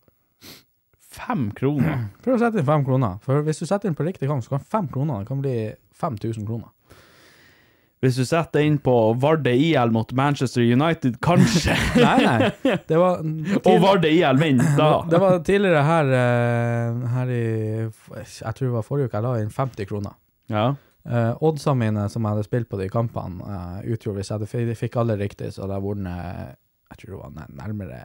Fem kroner. Prøv å sette inn fem kroner, for hvis du setter inn på riktig kamp, så kan fem kroner det kan bli 5000 kroner. Hvis du setter inn på Varde IL mot Manchester United, kanskje. Nei, nei, det var og Varde IL vinner, da. Det var tidligere her, eh, her i Jeg tror det var forrige uke jeg la inn 50 kroner. Ja. Uh, Oddsene mine som jeg hadde spilt på de kampene, uh, utgjorde hvis jeg hadde fikk alle riktig, så hadde jeg vunnet Jeg tror det var nærmere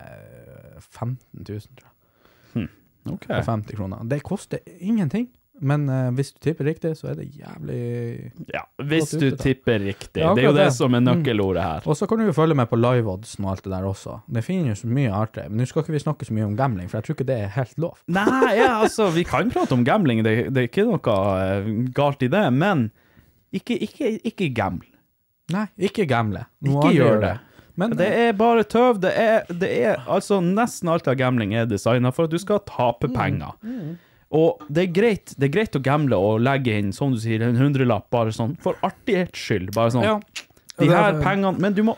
15 000, tror jeg. OK. For 50 kroner. Det koster ingenting, men uh, hvis du tipper riktig, så er det jævlig Ja, hvis du ute, tipper riktig. Ja, det er jo det det. som er Mm. nøkkelordet her. Og så kan du jo følge med på liveoddsen og alt det der også. Det finnes jo mye artig. Men nå skal ikke vi snakke så mye om gambling, for jeg tror ikke det er helt lov. Nei, ja, altså, vi kan prate om gambling, det, det er ikke noe eh, galt i det, men ikke, ikke, ikke gamble. Nei, ikke gamble. Noe Ikke gjør det. det. Men Det er bare tøv. Det er, det er altså Nesten alt av gambling er designa for at du skal tape penger. Og det er greit Det er greit å gamble og legge inn, som du sier, en hundrelapp bare sånn for artighets skyld. Bare sånn. Ja. De er- her pengene Men du må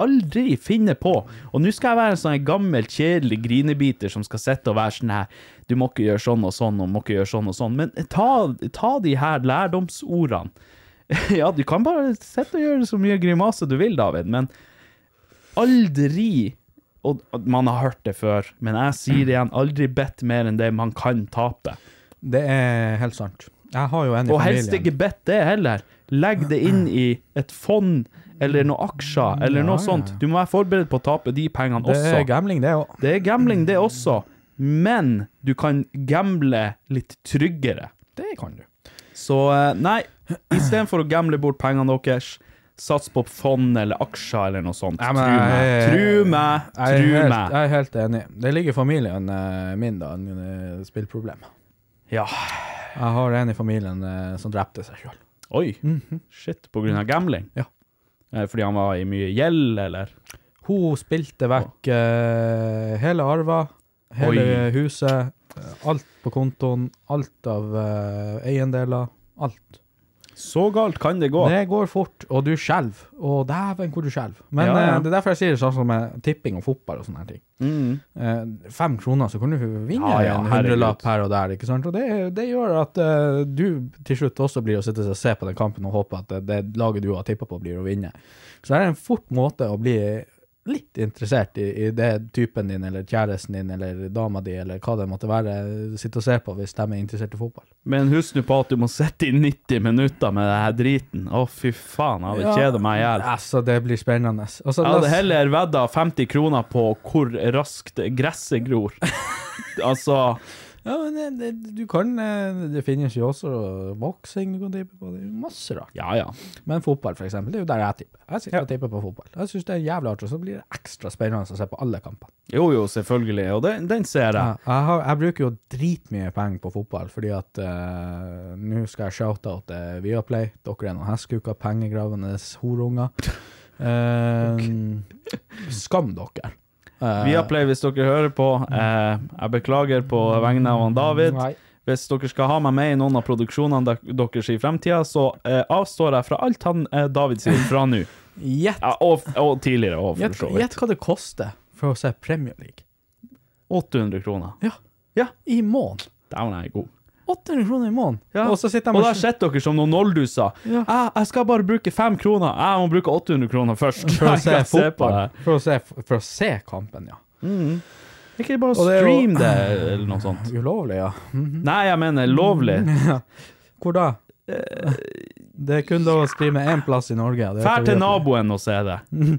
aldri finne på Og nå skal jeg være en sånn gammel, kjedelig grinebiter som skal sitte og være sånn her Du må ikke gjøre sånn og sånn, og må ikke gjøre sånn og sånn. Men ta, ta de her lærdomsordene. Ja, du kan bare sitte og gjøre så mye grimase du vil, David, men aldri Og og man har hørt det før, men jeg sier det igjen, aldri bedt mer enn det man kan tape. Det er helt sant. Jeg har jo en i Og familien. helst ikke bedt det heller. Legg det inn i et fond eller noen aksjer eller Ja, noe ja, sånt. Du må være forberedt på å tape de pengene Det også. er gambling, det òg. Det er gambling, det også, men du kan gamble litt tryggere. Det kan du. Så eh, nei, istedenfor å gamble bort pengene deres, sats på fond eller aksjer eller noe sånt. Ja, tru meg, jeg- tru meg, Jeg tru helt, meg. jeg er helt enig. Det ligger familien eh, min, da, en spillproblem. Ja. Jeg har en i familien eh, som drepte seg sjøl. Oi, shit, på grunn av gambling? Ja. Eh, Fordi han var i mye gjeld, eller? Hun spilte vekk uh, hele arva, hele Oi. huset, alt på kontoen, alt av uh, eiendeler. Alt. Så galt kan det gå. Det går fort, og du skjelver. Og dæven hvor du skjelver. Men Ja, ja. eh, det er derfor jeg sier det sånn som med tipping og fotball og sånne ting. Mm. Eh, fem kroner, så kan du vinne Ja, ja, en hundrelapp her og der. ikke sant? Og det, det gjør at eh, du til slutt også blir å sitte og se på den kampen og håpe at det, det laget du har tippa på, blir å vinne. Så det er en fort måte å bli litt interessert i, i det typen din, eller kjæresten din, eller dama di, eller hva det måtte være, sitte og se på hvis de er interessert i fotball. Men husk nå på at du må sitte i 90 minutter med det her driten. Å, fy faen, jeg hadde kjeda meg i hjel. Altså, det blir spennende. Og Jeg hadde heller vedda 50 kroner på hvor raskt gresset gror. altså Ja, men det, du kan eh, Det finnes jo også boksing du kan tippe på. Det er masse rart. Ja, ja. Men fotball, for eksempel, det er jo der jeg tipper. Jeg sitter og tipper på fotball. Jeg syns det er jævlig artig, og så blir det ekstra spennende å se på alle kampene. Jo, jo, selvfølgelig. Og den, den ser jeg. Ja, jeg, har, jeg bruker jo dritmye penger på fotball, fordi at uh, nå skal jeg shout-out uh, Viaplay. Dere er noen hestekuker, pengegravende horunger. Eh, Skam dere. Viaplay, hvis dere hører på. Eh, jeg beklager på vegne av David. Hvis dere skal ha meg med i noen av produksjonene deres i fremtida, så eh, avstår jeg fra alt han eh, David sier fra nå. Og, og tidligere òg, for så vidt. gjett hva det koster for å se Premier League. 800 kroner. Ja. Ja. I måneden. Dæven, jeg er god. 800 kroner i måneden. Ja. Og så sitter jeg jeg Og da sitter dere som noen nollduser. Ja. Jeg, jeg skal bare bruke fem kroner. Jeg må bruke 800 kroner først. for å se fotball. For å se, for å se kampen, ja. Er ikke det bare å det er jo- streame det, eller noe sånt? Ulovlig, ja. Nei, jeg mener lovlig. Hvor da? Det er kun lov å streame én plass i Norge. Fær til naboen og se det.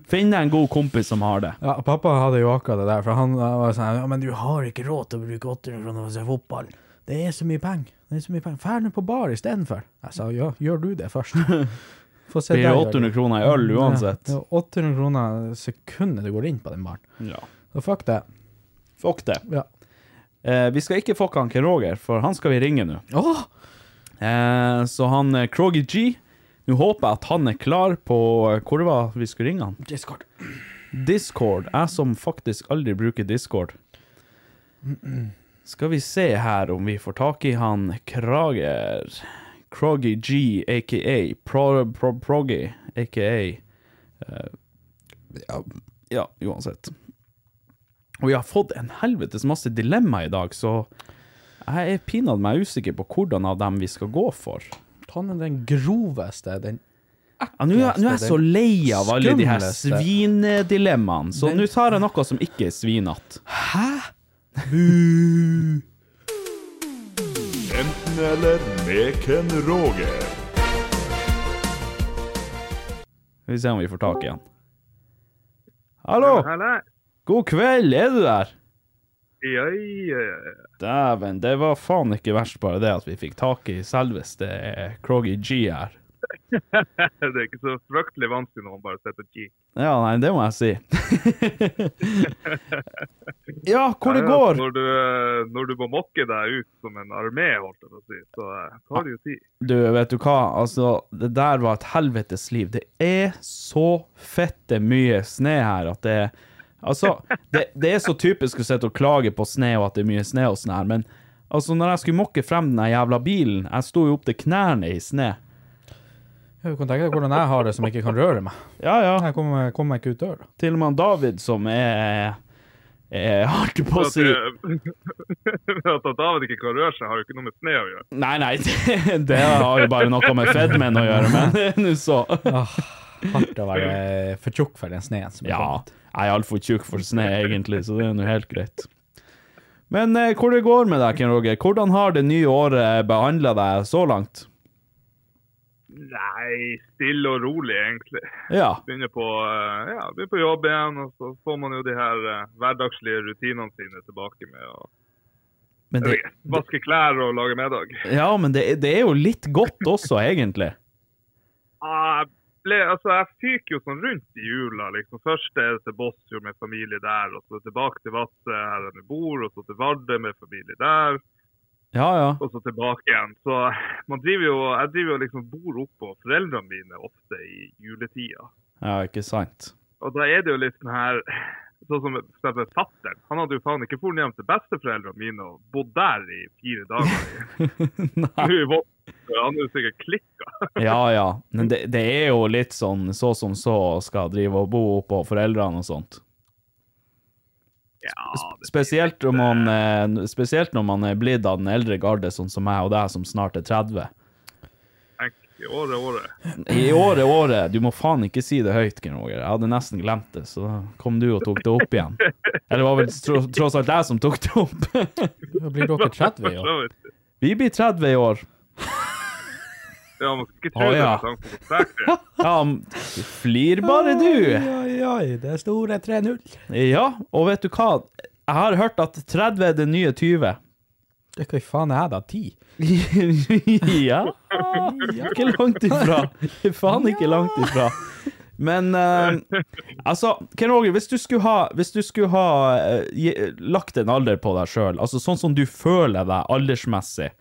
Finn deg en god kompis som har det. Ja, pappa hadde jo akkurat det der, for han var sånn Ja, men du har ikke råd til å bruke 800 kroner for å se fotball. Det er så mye penger. Det er så mye penger. Fær nå på bar istedenfor. Jeg sa ja, gjør du det først. Få se Blir det gjøre 800 kroner i øl uansett. Ja, 800 kroner sekundet du går inn på den baren. Ja. Så fuck det. Fuck det. Ja. Eh, vi skal ikke fucke han Ken Roger, for han skal vi ringe nå. Oh! Eh, så han Krogy G Nå håper jeg at han er klar på eh, Hvor det var vi skulle ringe han? Discord. Discord. Jeg som faktisk aldri bruker Discord. Skal vi se her om vi får tak i han Krager. Kroggy G, aka Pro, Pro, Proggy, aka uh, ja, ja, uansett. Og vi har fått en helvetes masse dilemma i dag, så jeg er pinadø meg usikker på hvordan av dem vi skal gå for. Ta med den groveste, den Ja, Nå er jeg så lei av alle de her svinedilemmaene, så nå tar jeg noe som ikke er svinete. Enten eller med Ken Roger. Skal vi se om vi får tak i han. Hallo! God kveld, er du der? Ja, ja. Dæven, det var faen ikke verst bare det at vi fikk tak i selveste Kroggy G her. Det er ikke så fryktelig vanskelig når man bare sitter og kikker. Ja, nei, det må jeg si. ja, hvor det går? Når du, eh, når du må mokke deg ut som en armé, holdt jeg på å si, så eh, tar det jo tid. Du, vet du hva? Altså, det der var et helvetes liv. Det er så fette mye snø her at det Altså, det, det er så typisk å sitte og klage på snø og at det er mye snø og sånn her, men altså, når jeg skulle mokke frem den jævla bilen, jeg sto jo opp til knærne i snø. Ja, Du kan tenke deg hvordan jeg har det som ikke kan røre meg. Ja, ja. Jeg kommer, kom meg ikke ut døra. Til og med David, som er, er jeg på å si eh, at David ikke kan røre seg, har jo ikke noe med sne å gjøre. Nei, nei, det, det har jo bare noe med fedmen å gjøre, men nå så. Hardt å være for tjukk for den sneen som er Ja, kommet. jeg er altfor tjukk for sne, egentlig, så det er nå helt greit. Men eh, hvor det går med deg, Ken Roger? Hvordan har det nye året behandla deg så langt? Nei, stille og rolig, egentlig. Ja. Begynner på, eh, ja, begynner på jobb igjen, og så får man jo de her uh, hverdagslige rutinene sine tilbake med å Men det, vet vaske klær og lage middag. ja, men det, det er jo litt godt også, egentlig. Ah, Jeg, ble, altså, jeg fyker jo sånn rundt i jula. liksom. Først er det til Båtsfjord med familie der, og så tilbake til Vadsø her jeg bor, og så til Vardø med familie der, Ja, ja. og så tilbake igjen. Så man driver jo, jeg driver jo liksom bor oppå foreldrene mine ofte i juletida. Ja, ikke sant. Og da er det jo litt sånn her Sånn som for eksempel. Han hadde jo faen ikke dratt hjem til besteforeldrene mine og bodd der i fire dager. Nei. Han hadde jo sikkert klikka. Ja, ja. Men det, det er jo litt sånn så som så skal drive og bo oppå foreldrene og sånt. Spesielt, om man, eh, spesielt når man er blitt av den eldre garde, sånn som meg og deg, som snart er 30. i året, året. I året, året. Du må faen ikke si det høyt, Ken Roger. Jeg hadde nesten glemt det, så kom du og tok det opp igjen. Eller det var vel tro, tross alt jeg som tok det opp. Blir dere 30 i år. Vi blir 30 i år. Ja, man skal ikke tro Å, det med tanke på det er. Ja, flir bare du. Oi, oi, det er store 3-0. Ja, og vet du hva? Jeg har hørt at 30 er det nye 20. Det Hva faen er jeg da? 10? ja, ikke langt ifra. Faen ikke langt ifra. Men eh, altså, Ken Roger, hvis du skulle ha, hvis du skulle ha eh, lagt en alder på deg sjøl, altså sånn som du føler deg aldersmessig,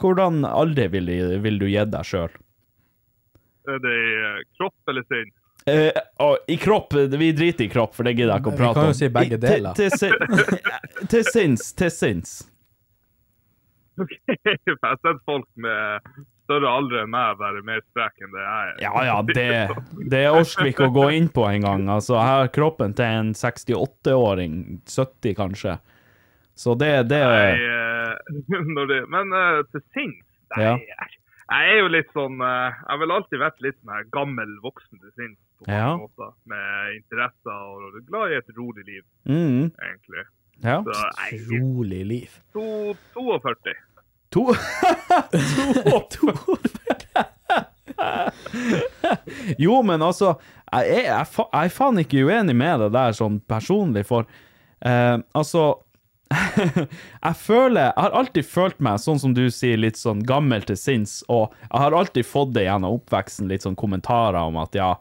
hvordan alder vil, vil du gi deg sjøl? Er det i eh, kropp eller sinn? Eh, og I kropp Vi driter i kropp, for det gidder jeg ikke å prate om. Vi kan jo si begge deler. Til, sin- til sinns. Til sinns. Ok, for Jeg har sett folk med større alder enn meg være mer sprek enn det jeg er. Ja, ja, det, det orker vi ikke å gå inn på engang. Altså, jeg har kroppen til en 68-åring, 70 kanskje. Så det, det Nei, eh, når det, men uh, til sinns Nei, Ja. jeg, jeg er jo litt sånn uh, Jeg har alltid vært litt sånn gammel voksen til sinns på mange Ja. måter. Med interesser og glad i et rolig liv, mm, egentlig. Ja. Så jeg, Rolig liv. to, 42. To To, Jo, men altså, jeg er, jeg, jeg er faen ikke uenig med det der sånn personlig, for eh, altså jeg føler Jeg har alltid følt meg, sånn som du sier, litt sånn gammel til sinns, og jeg har alltid fått det gjennom oppveksten, litt sånn kommentarer om at ja,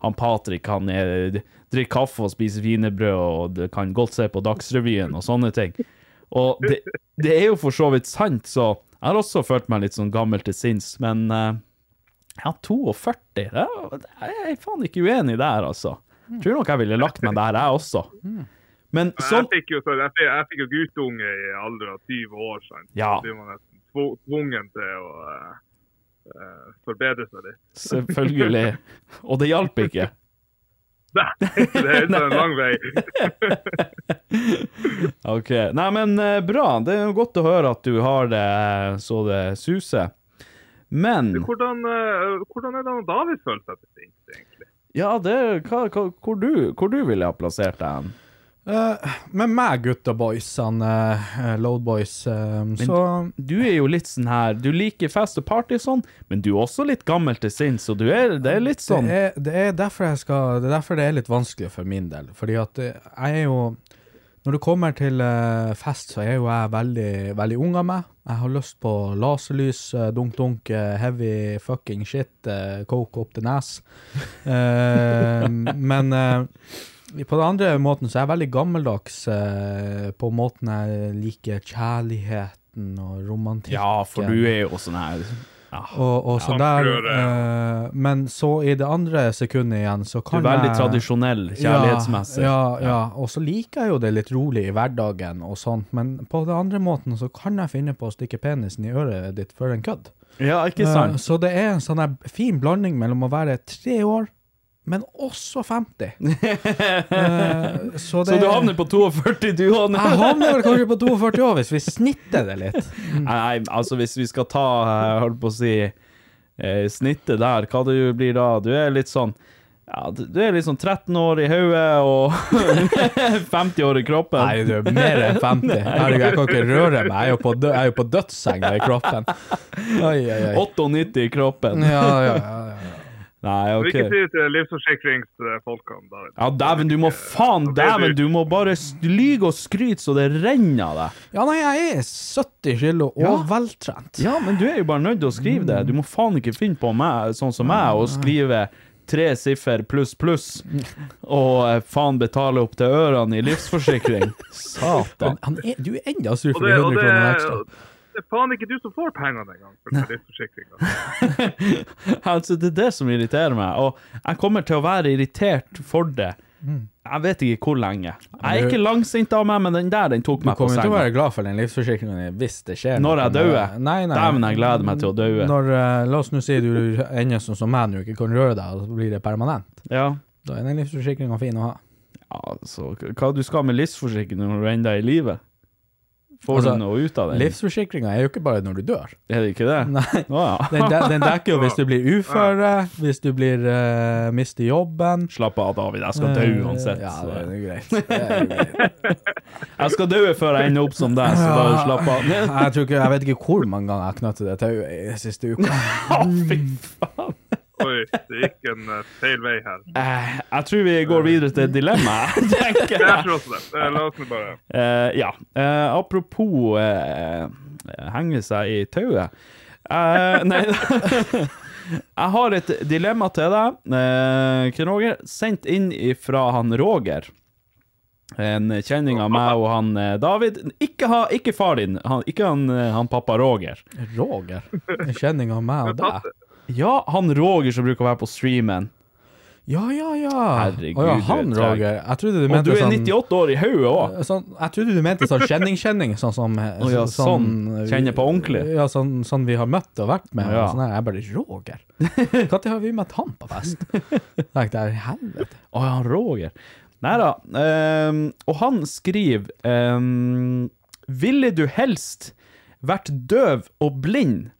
han Patrick han er, drikker kaffe og spiser wienerbrød og kan godt se på Dagsrevyen og sånne ting. Og det, det er jo for så vidt sant, så jeg har også følt meg litt sånn gammel til sinns, men uh, ja, 42, det er, jeg er faen ikke uenig der, altså. Tror nok jeg ville lagt meg der, jeg også. Men sånn Jeg fikk jo, så, jeg jeg fikk jo guttunge i alder av 20 år. Sant? Ja. Så blir man nesten tvungen til å eh, eh, forbedre seg litt. Selvfølgelig. Og det hjalp ikke. Nei, det er ikke en lang vei. Ok. Nei, men eh, bra. Det er jo godt å høre at du har det så det suser. Men Hvordan, hvordan er det David føler seg til sinns, egentlig? Ja, det hva, hva, hvor, du, hvor du ville ha plassert deg hen? Eh, med meg, gutta boysene, uh, load boys, uh, så Du er jo litt sånn her Du liker fest og party sånn, men du er også litt gammel til sinns, så du er, det er litt sånn det, er, det, er derfor jeg skal, det er derfor det er litt vanskelig for min del. Fordi at eh, jeg er jo Når det kommer til eh, fest, så er jo jeg veldig, veldig ung av meg. Jeg har lyst på laserlys, eh, dunk-dunk, eh, heavy fucking shit, coke opp til nes. Eh, men eh, på den andre måten så er jeg veldig gammeldags eh, på måten jeg liker kjærligheten og romantikken. Ja, for du er jo sånn her ja. Og, og så Ja. der, eh, men så i det andre sekundet igjen, så kan jeg Du er veldig jeg tradisjonell kjærlighetsmessig. Ja, ja, ja. og så liker jeg jo det litt rolig i hverdagen og sånt, men på den andre måten så kan jeg finne på å stikke penisen i øret ditt for en kødd. Ja, ikke Eh, sant? så det er en sånn fin blanding mellom å være tre år, men også 50. uh, så, det, Så du havner på 42, du òg? Jeg havner vel kanskje på 42 år, hvis vi snitter det litt. Nei, altså hvis vi skal ta, jeg holdt på å si, eh, snittet der, hva det blir da? Du er litt sånn ja, du er litt sånn 13 år i hodet og 50 år i kroppen. Nei, du er mer enn 50. Herregud, jeg kan ikke røre meg. Jeg er jo på, dø jeg er jo på dødssenga i kroppen. Oi, oi, oi. 98 i kroppen. Ja, ja, ja. ja. Nei, ok. ikke si det til livsforsikringsfolkene. Ja, dæven, du må faen Dæven, du må bare lyge og skryte så det renner av deg. Ja, nei, jeg er 70 kilo og Ja. veltrent. Ja, men du er jo bare nødt til å skrive det. Du må faen ikke finne på meg, sånn som meg, og skrive tre siffer pluss pluss, og eh, faen betale opp til ørene i livsforsikring. Satan. Er, du er enda sur for de 100 det, kronene ekstra. Det er faen ikke du som får pengene engang for den livsforsikringa. altså, det er det som irriterer meg, og jeg kommer til å være irritert for det. Jeg vet ikke hvor lenge. Jeg er ikke langsint av meg, men den der, den tok meg på kommer til å senga. være glad for den livsforsikringen hvis det skjer Når jeg dauer? Dæven, jeg gleder meg til å daue. Når, eh, la oss nå si du ender sånn som meg nå, ikke kan røre deg, og så blir det permanent. Ja. Da er den livsforsikringen fin å ha. Altså, hva du skal med livsforsikring når du ender i livet? Får Altså, du noe ut av den? Livsforsikringa er jo ikke bare når du dør. Er det ikke det? Nei. Oh, ja. Den, de, den dekker jo hvis du blir uføre, hvis du blir uh, mister jobben. Slapp av, David. Jeg skal dø Eh, uansett. Ja, det er greit. Det er greit. Jeg skal dø før jeg ender opp som deg, så bare slapp av. Jeg, tror ikke, jeg vet ikke hvor mange ganger jeg knøtte det tauet i siste uka. Å, fy faen. Oi, det gikk en eh, feil vei her. Uh, jeg tror vi går videre til et dilemma, tenker Jeg jeg. tror også det. Uh, La oss nå bare Eh, ja. Eh, apropos henge seg i tauet. Eh, nei Jeg har et dilemma til deg, eh, Ken Roger. Sendt inn fra han Roger. En kjenning av meg og han David. Ikke, ha, ikke far din, han, ikke han, han pappa Roger. Roger. En kjenning av meg og deg. Ja, han Roger som bruker å være på streamen. Ja, ja, ja. Herregud, Å ja, du er han treg. Roger. Jeg trodde du Og mente du er sånn 98 år i hodet òg. Sånn, jeg trodde du mente sånn kjenning-kjenning, sånn som Å ja, sånn. Kjenner på ordentlig. Ja, sånn, sånn vi har møtt og vært med. Ja. Sånn her, jeg bare Roger? Når har vi møtt han på fest? Tenkte jeg, helvete. Å ja, Roger. Nei da. ehm, og han skriver ehm, Ville du helst vært døv og blind,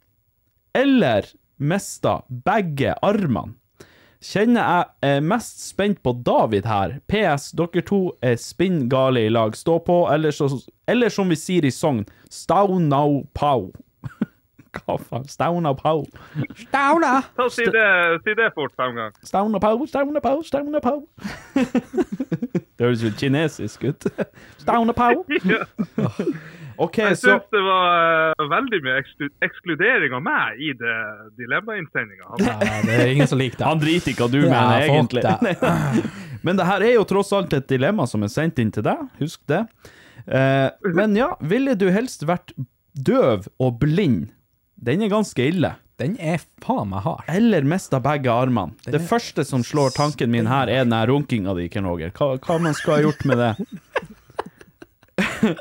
eller mista begge armene? Kjenner jeg er mest spent på David her. PS, dere to er spinn gale i lag. Stå på, eller, så, eller som vi sier i Sogn, staunau pau. Hva faen? Stauna pau. Stauna! Ta, si, det, si det fort fem ganger. Stauna pau, stauna pau, stauna pau. det høres jo kinesisk ut. Stauna pau. Ja. jeg Jeg så det var eh, veldig mye ekskludering av meg i det dilemmainnsendinga. Det er ingen som liker det. han driter ikke hva du Ja, mener, egentlig. det. Men det her er jo tross alt et dilemma som er sendt inn til deg, husk det. Eh, men ja, ville du helst vært døv og blind? Den er ganske ille. Den er faen meg hard. Eller mista begge armene. Den Det første som slår tanken min her, er den runkinga di, Ken Roger. Hva, hva man skal ha gjort med det?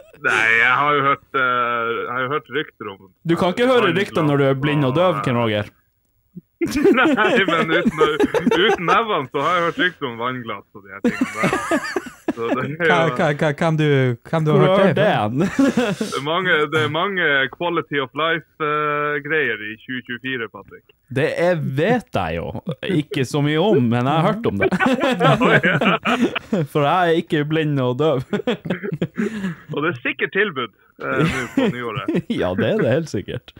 Nei, jeg har jo hørt, uh, har jo hørt rykter om Du kan ikke høre rykter når du er blind og døv, Ken Roger. Nei, men uten, uten nevene så har jeg hørt rykter om vannglass og de her tingene der. Hvem du hvem du har hørt det det? det er mange, det er mange quality of life-greier i 2024, Patrick. Det er, vet jeg jo ikke så mye om, men jeg har hørt om det. For jeg er ikke blind og døv. Og det er sikkert tilbud eh, nå på nyåret. Ja, det er det helt sikkert.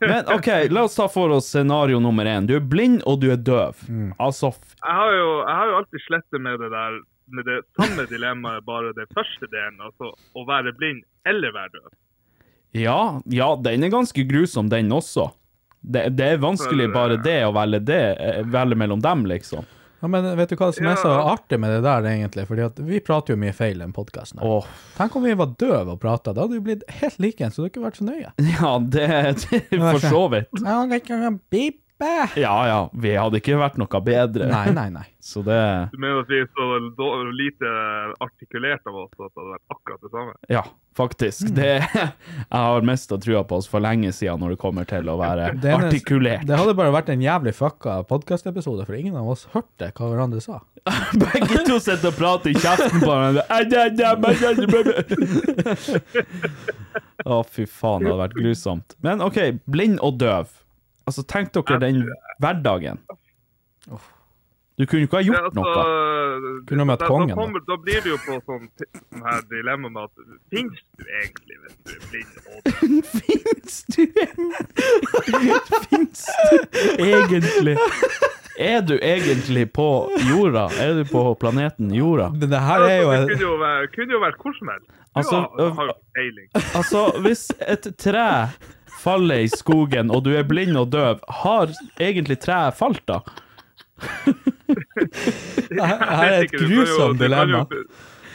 Men OK, la oss ta for oss scenario nummer én. Du er blind, og du er døv. Altså f- Jeg har jo, jeg har jo alltid slettet med det der med det samme dilemmaet, bare det første delen, altså å være blind eller være død. Ja, ja, den er ganske grusom, den også. Det, det er vanskelig bare det å velge det, eh, velge mellom dem, liksom. Ja, men vet du hva som er så artig med det der, egentlig? Fordi at vi prater jo mye feil i den podkasten. Oh. Tenk om vi var døve og prata, da hadde vi blitt helt like, så du hadde ikke vært så nøye. ja, det, det for så vidt. Ja. Ja, ja, vi hadde ikke vært noe bedre. Nei, nei, nei. Så det Du mener at vi er så lite artikulert av oss at det hadde vært akkurat det samme? Ja, faktisk. Det, jeg har mista trua på oss for lenge siden når det kommer til å være Det er- artikulert. Det hadde bare vært en jævlig fucka podkastepisode, for ingen av oss hørte hva hverandre sa. Begge to sitter og prater i kjeften på hverandre. Å, fy faen, det hadde vært grusomt. Men OK, blind og døv. Altså, tenk dere den hverdagen. Du kunne jo ikke ha gjort noe. altså, Kunne ha møtt kongen, da, da? kommer, da blir det jo på sånn, sånn her dilemma med at Fins du egentlig hvis du er blind og? Fins du Fins du egentlig Er du egentlig på jorda? Er du på planeten jorda? Men det her er jo Altså, det kunne jo være, kunne jo vært hvor som helst. Altså, har, har jo peiling. Altså, hvis et tre faller i skogen, og du er blind og døv, har egentlig treet falt da? Det her er et grusomt dilemma.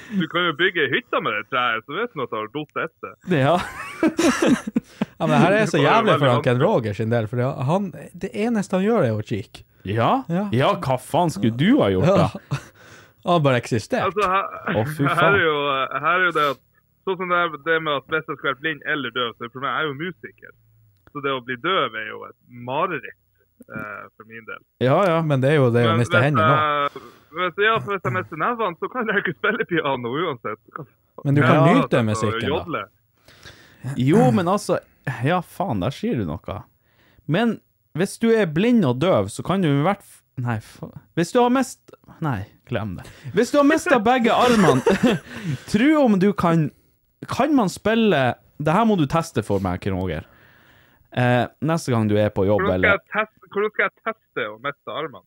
Du kan jo bygge hytta med det treet, så vet du at det har falt etter. Ja. Ja, men det her er så jævlig for han Ken Roger sin del, for han, det eneste han gjør, er å kikke. Ja? Ja. Ja, hva faen skulle du ha gjort da? Ja. Han bare eksistert. Altså, her, Å, fy her, faen. er jo, her er jo det at Sånn som det, er, det med at hvis jeg skal være blind eller døv, så er problemet jeg er jo musiker. Så det å bli døv er jo et mareritt eh, for min del. Ja, ja. Men det er jo det å miste hendene nå. Hvis, ja, for hvis jeg mister nevene, så kan jeg ikke spille piano uansett. Men du kan Ja, nyte altså, musikken, da. Jo, men altså Ja, faen, der sier du noe. Men hvis du er blind og døv, så kan du i hvert fall Nei, faen. Hvis du har mist Nei, glem det. Hvis du har mista begge armene, tro om du kan Kan man spille Det her må du teste for meg, Ken Roger. Eh, neste gang du er på jobb, Hvordan eller teste, hvordan skal jeg teste å miste armene?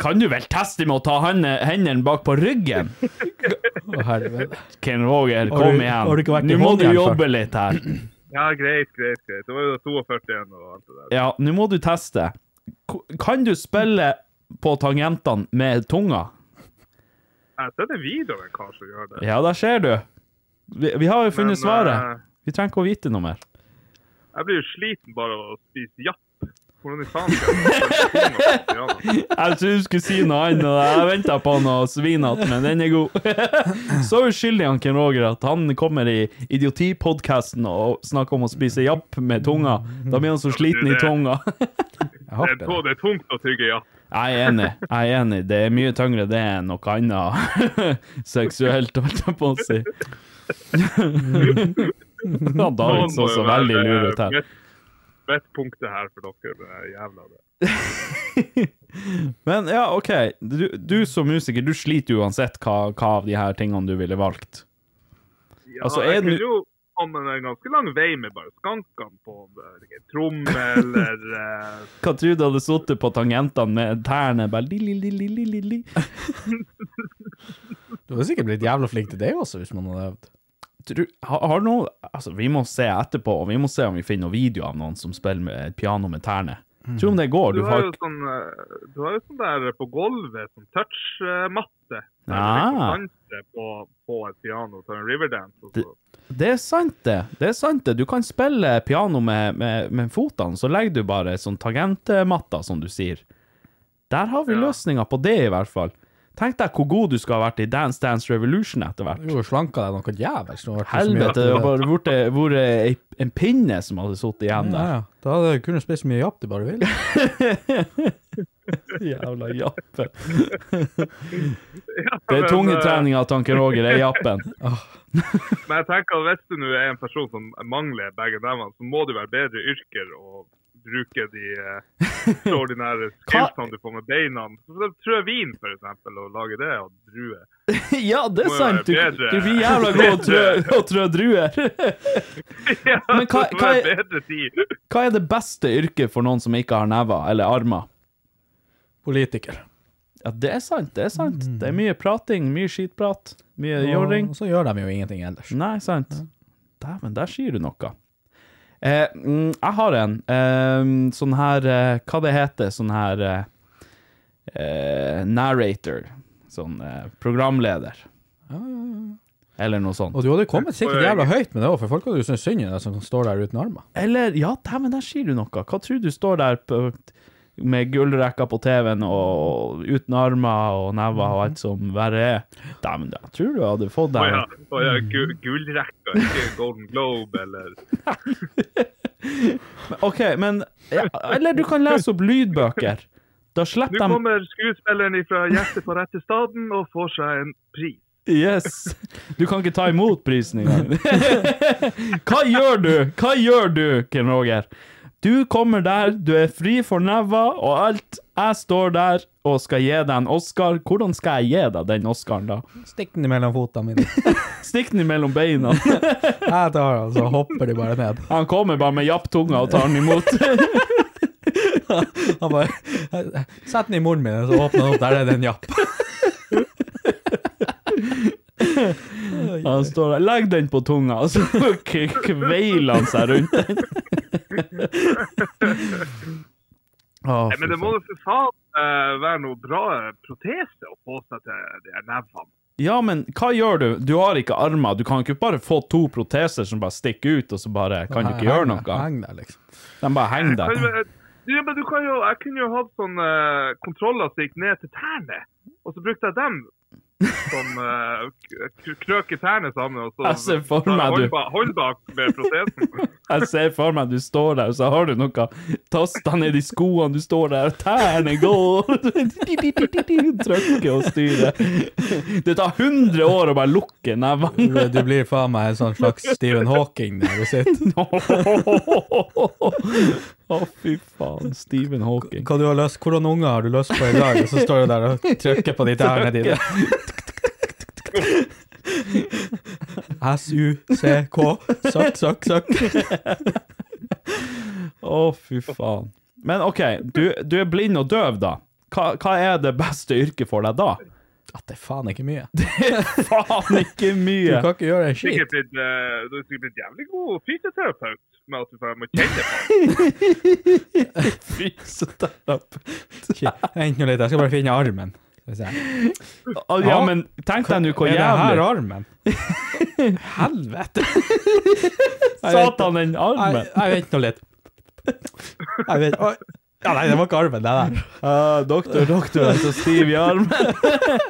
Kan du vel teste med å ta hendene bak på ryggen? Å, herregud. Ken Roger, kom igjen. Nå må du jobbe litt her. Ja, greit, greit, greit. Det var jo 42 igjen og alt det der. Ja, nå må du teste. Kan du spille på tangentene med tunga? Jeg ser det en video av en som gjør det. Ja, der ser du. Vi, vi har jo funnet Men, svaret. eh, Vi trenger ikke å vite noe mer. Jeg blir jo sliten bare av å spise japp. Hvordan i faen skal jeg? Jeg trodde du skulle si noe annet, jeg venta på noe svinete, men den er god. Så uskyldig han Ken Roger at han kommer i Idiotipodkasten og snakker om å spise japp med tunga. Da blir han så sliten i tunga. Det er, det. to- det er tungt å tygge japp. Jeg er enig. Jeg er enig. Det er mye tyngre det enn noe annet seksuelt, holdt jeg på å si. Han David så så veldig lur ut her. Vettpunktet her for dere, er jævla det. Men ja, OK. Du, du som musiker, du sliter uansett hva, hva av de her tingene du ville valgt. Ja, Altså, er jeg det kunne jo kommet en ganske lang vei med bare skankene på tromme eller uh... Hva tror du hadde sittet på tangentene med tærne bare li, li, li, li, li, li. Du hadde sikkert blitt jævla flink til det også, hvis man hadde øvd. Har, har noe, altså, vi må se etterpå, og vi må se om vi finner noen video av noen som spiller med piano med tærne. Tror om det går. Du Du har jo sånn, eh, du har jo sånn der på gulvet, sånn touchmatte. Ja. Ah. du liksom danser på, på et piano, tar en riverdance. Og så. Det er sant, det. Det er sant, det. Du kan spille piano med, med, med fotene, så legger du bare sånn tangentmatta, som du sier. Der har vi Ja. løsninga på det, i hvert fall. Tenk deg hvor god du skal ha vært i Dance Dance Revolution etter hvert. Du har slanka deg noe jævlig. Helvete, det har hadde bare vært en pinne som hadde sittet igjen der. ja. Da hadde du kunnet spise så mye japp du bare vil. Jævla jappe. Det er tungetreninga til Anker Roger, det er jappen. eh, Men jeg tenker at hvis du nå er en person som mangler begge nevene, så må du være bedre yrker å bruke de eh, ekstraordinære skillsene du får med beina. Så Trø vin, for eksempel, og lage det, og druer. Ja, det er sant! Du, du blir jævla god til å trø druer. Ja, Men hva- hva er-. Hva er det beste yrket for noen som ikke har never eller armer? Politiker. Ja, det er sant. Det er sant. Det er mye prating, mye skitprat, mye jorring. Og så gjør de jo ingenting ellers. Nei, sant. Dæven, der sier du noe. Eh, mm, jeg har en eh, sånn her eh, Hva det heter? Sånn her eh, eh, narrator. Sånn eh, programleder. Eller noe sånt. Og du hadde kommet sikkert jævla høyt med det òg, for folk hadde jo syntes synd i deg som står der uten armer. Eller, ja, dæven, der sier du noe. Hva tror du står der på, med gullrekka på TV-en og uten armer og never og alt som verre er? Dæven, jeg tror du hadde fått Å oh, ja, ja gu- gullrekka, ikke Golden Globe eller OK, men ja, Eller du kan lese opp lydbøker. Da Nå slipper de kommer skuespilleren fra Hjertet på rette staden og får seg en pris. Yes. Du kan ikke ta imot prisen engang. Hva gjør du? Hva gjør du, Ken Roger? Du kommer der, du er fri for neva og alt. Jeg står der og skal gi deg en Oscar. Hvordan skal jeg gi deg den Oscaren, da? Stikk den mellom fotene mine. Stikk den mellom beina. Jeg tar den, så hopper de bare ned. Han kommer bare med japptunga og tar den imot. Han bare Sett den i munnen min, så åpner han opp. Der er det en japp. Han står der, legg den på tunga, og så kveiler han seg rundt den. Oh, Nei, men det må jo for faen uh, være noe bra protese å få seg til de her nevene. Ja, men hva gjør du? Du har ikke armer. Du kan ikke bare få to proteser som bare stikker ut, og så bare kan du ikke gjøre noe. Heng der, liksom. De bare henger der. Du, Ja, men du kan jo, jeg kunne jo hatt sånne eh, kontroller som gikk ned til tærne, og så brukte jeg dem som uh, krøker tærne sammen, og så holder håndbak med protesen. Jeg ser for meg du står der, og så har du noe tasta ned i skoene, du står der, tærne går Trykker og styrer. Det tar 100 år å bare lukke nevene. du blir faen meg en sånn slags Stephen Hawking der du sitter. Å, fy faen. Stephen Hawking. Hva du har løst, hvordan unger har du lyst på i dag? Og så står du der og trykker på de tærne dine. S-U-C-K. Søkk, søkk, søkk. Å, fy faen. Men OK, du, du er blind og døv, da. Hva, hva er det beste yrket for deg da? At det er faen ikke mye. Det er Faen, ikke mye! Du kan ikke gjøre en Sikkert skit. blitt, eh, du er sikkert blitt jævlig god fysioterapeut med at du bare må kjenne på det. Fysioterapeut. Vent nå litt, jeg skal bare finne armen. Se. Ja, men tenk deg nå hvor Er det her armen? Helvete. Satan, den armen! armen. Jeg vet nå litt. Jeg vet. Ja, nei, det var ikke armen, det der. Uh, doktor, doktor er så stiv i armen.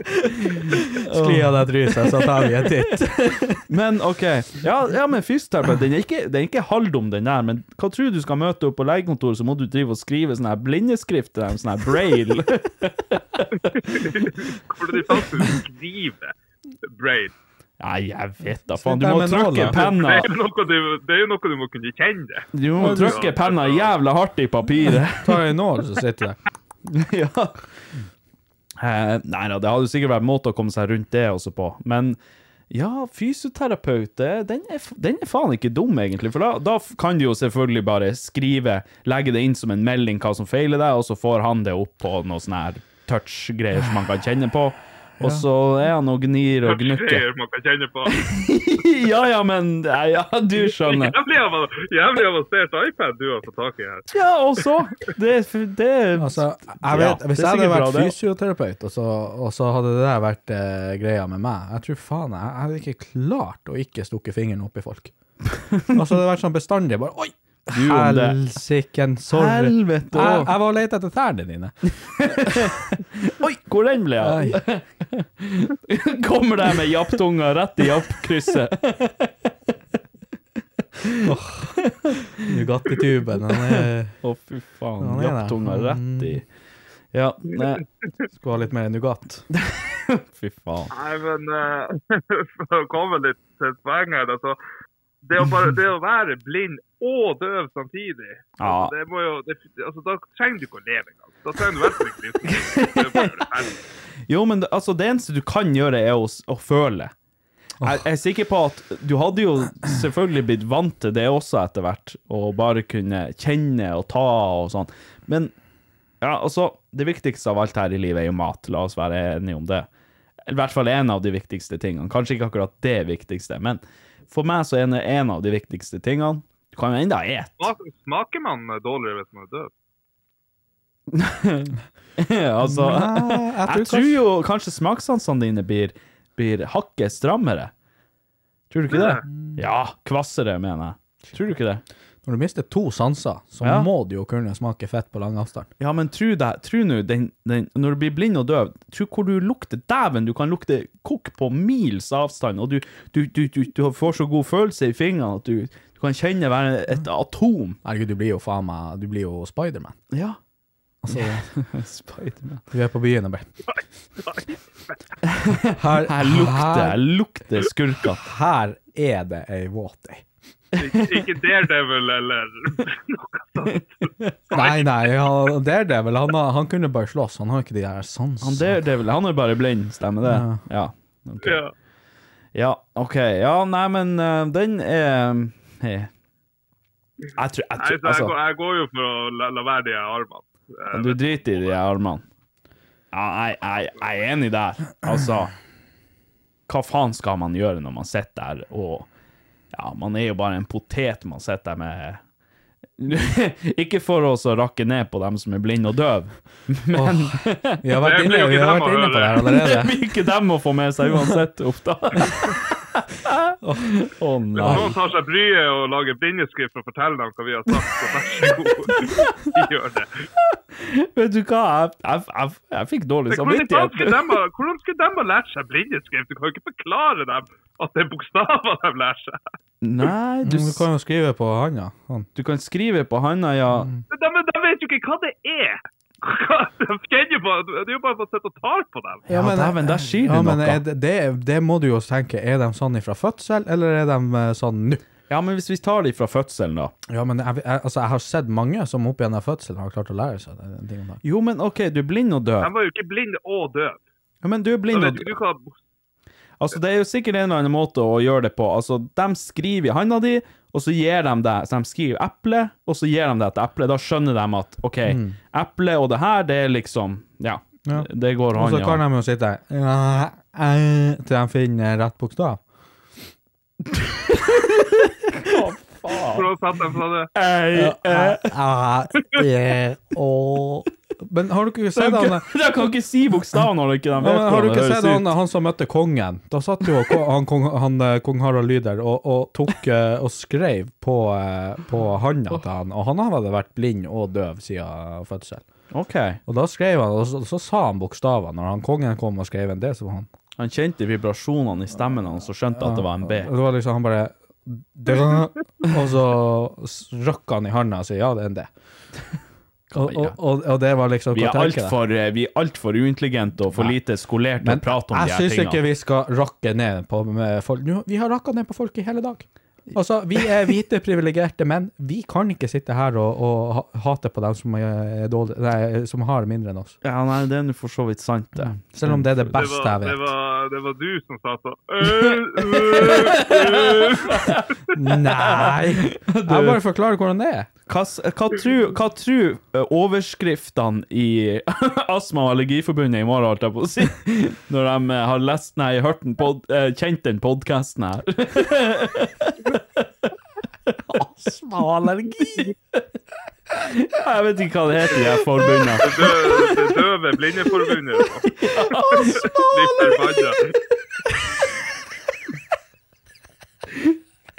Skli av deg tryset, så tar vi en titt. Men OK. Ja, ja men fysioterapeut, den er ikke, den er ikke halvdum, den der. Men hva tror du skal møte opp på legekontoret, så må du drive og skrive sånn her blindeskrift til dem, sånn her braille. Hvorfor er det de faktisk skriver brain. Nei, jeg vet da faen. Du må trykke. Det penna. det er jo noe du må kunne kjenne. Du må trykke penna jævla hardt i papiret. Ta en nål, så sitter det. ja. Eh, nei da, det hadde sikkert vært måte å komme seg rundt det også på. Men ja, fysioterapeut, den, er, den er faen ikke dum, egentlig. For da, da kan du jo selvfølgelig bare skrive, legge det inn som en melding hva som feiler deg, og så får han det opp på noe sånn her touch-greier som man kan kjenne på. Og så er han og gnir og gnukker. Man kan kjenne på. ja, ja, men ja, ja, du skjønner. Jævlig av- Jævlig avansert iPad du har fått tak i her. Ja, og så Det, det Altså, jeg vet, Hvis jeg hadde vært fysioterapeut, og så, og så hadde det der vært eh, greia med meg Jeg tror faen jeg, jeg hadde ikke klart å ikke stukke fingeren opp i folk. Altså, det hadde vært sånn bestandig bare Oi! Du om det. Helsiken, sorry. Helvete Jeg, jeg var og lette etter tærne dine. Oi, hvor den ble av? Kommer der med japptunga rett i jappkrysset. Nugatti-tuben, han er Å, fy faen. Japptunga rett i Ja, nei, Skulle ha litt mer Nugatt. fy faen. Nei, men uh, for å komme litt til poenget, altså, det, å bare, det å være blind og døv samtidig, Ja. altså, det må jo, det, altså, da trenger du ikke å leve engang. Da trenger du i hvert fall ikke. Jo, men altså, det eneste du kan gjøre, er å, å føle. Jeg, jeg er sikker på at du hadde jo selvfølgelig blitt vant til det også etter hvert, å bare kunne kjenne og ta og sånn. Men ja, altså, det viktigste av alt her i livet er jo mat, la oss være enige om det. I hvert fall en av de viktigste tingene. Kanskje ikke akkurat det viktigste, men for meg så er det en av de viktigste tingene. Du kan jo enda ete. Smaker man dårligere hvis man er død? altså, Nei, jeg jeg tror tror jo kanskje smakssansene dine blir, blir hakket strammere. Tror du ikke det? Ja, kvassere, mener jeg. Tror du ikke det? Når du mister to sanser, så Ja. må du jo kunne smake fett på lang avstand. Ja, men tro deg, tro nå, den, den, når du blir blind og døv, tro hvor du lukter dæven, du kan lukte kokk på mils avstand, og du, du, du, du, du får så god følelse i fingrene at du, du kan kjenne være et atom. Herregud, du blir jo faen meg Du blir jo Spiderman. Ja. Altså, Spiderman. vi er på byen og bare Her, Her lukter, her lukter skurker. her er det ei våt ei. Ikke, ikke Daredevil eller noe sånt. Nei, nei, ja, det det vel. Han, han kunne bare slåss. Han har ikke de der sansene. Han, det, det er han er bare blind, stemmer det? Ja. ok. Ja. Ja, OK. Ja, nei, men eh, den er hey. Jeg tror, jeg Nei, altså. jeg, går, jeg går jo for å la, la være de armene. Eh, Du driter i de armene. Ja, jeg, jeg, jeg er enig der. Altså, hva faen skal man gjøre når man sitter der og Ja, man er jo bare en potet man sitter med Ikke for oss å rakke ned på dem som er blinde og døve, men Vi har vært Det inne, vi har vært inne på det her allerede. det blir ikke dem å få med seg uansett. opp da. Å oh, nei. noen tar seg bryet og lager blindeskrift for å fortelle dem hva vi har sagt, så vær så god, gjør det. Vet du hva, jeg, jeg, jeg, jeg fikk dårlig samvittighet. hvordan skulle de ha lært seg blindeskrift? Du kan jo ikke forklare dem at det er bokstaver de lærer seg. Nei, du, Du kan jo skrive på handa. Du kan skrive på handa, ja. Men De, de vet jo ikke hva det er. De kjenner jo på, det er jo bare for å sitte og ta på dem. Ja, men der sier du ja, men noe. er det, det, det må du jo tenke. Er de sånn fra fødsel, eller er de eh, sånn nå? Ja, men hvis vi tar de fra fødselen, da. Ja, men jeg, jeg, altså, jeg har sett mange som opp gjennom fødselen har klart å lære seg den tingen der. Jo, men OK, du er blind og De døv. var jo ikke blinde og døv. Ja, men du er blind og døv. Altså, det er jo sikkert en eller annen måte å gjøre det på. Altså, de skriver i handa di, og så gir de deg Så de skriver eple, og så gir de deg et eple. Da skjønner de at OK, eple og det her, det er liksom Ja, Ja. det går Og hånd så kan de jo sitte eh, til de finner rett bokstav. Hva faen? For å sette dem fra det. Ei. Ah, eh, og- Men har du ikke sett han de kan ikke si bokstavene når ikke de Ja, vet men har du ikke sett han, han som møtte kongen? Da satt jo han, kong, han, eh, kong Harald Lyder og, og tok eh, og skrev på, eh, på handa til han, og han hadde vært blind og døv siden fødsel. OK. Og da skrev han, og så, så sa han bokstavene. Når han kongen kom og skrev en D, så var han Han kjente vibrasjonene i stemmen hans og skjønte at det var en B. Det var liksom han bare Og så rakk han i handa og sa ja, det er en D. Og, og, og, det var liksom Vi er altfor alt for uintelligente og for lite skolerte til Men å prate om de jeg her syns ikke vi skal rakke ned på med folk. Nå, Vi har rakka ned på folk i hele dag. Altså, Vi er hvite, privilegerte menn. Vi kan ikke sitte her og, og hate på dem som, er dårlig, nei, som har mindre enn oss. Ja, nei, det er nå for så vidt sant, det. Selv om det er det Det beste var, jeg det, vet. var, det var du som sa så øh, øh, øh. Nei! Jeg bare forklarer hvordan det er. Hva, hva tror hva tror, eh, overskriftene i Astma- og Allergiforbundet i morgen, holdt jeg på å si, når de eh, har lest, nei, hørt den pod, eh, kjent den podkasten her? Astma og allergi. Jeg vet ikke hva det heter, de her forbundene. Det dø- det døve blindeforbundet. Litt forbanna.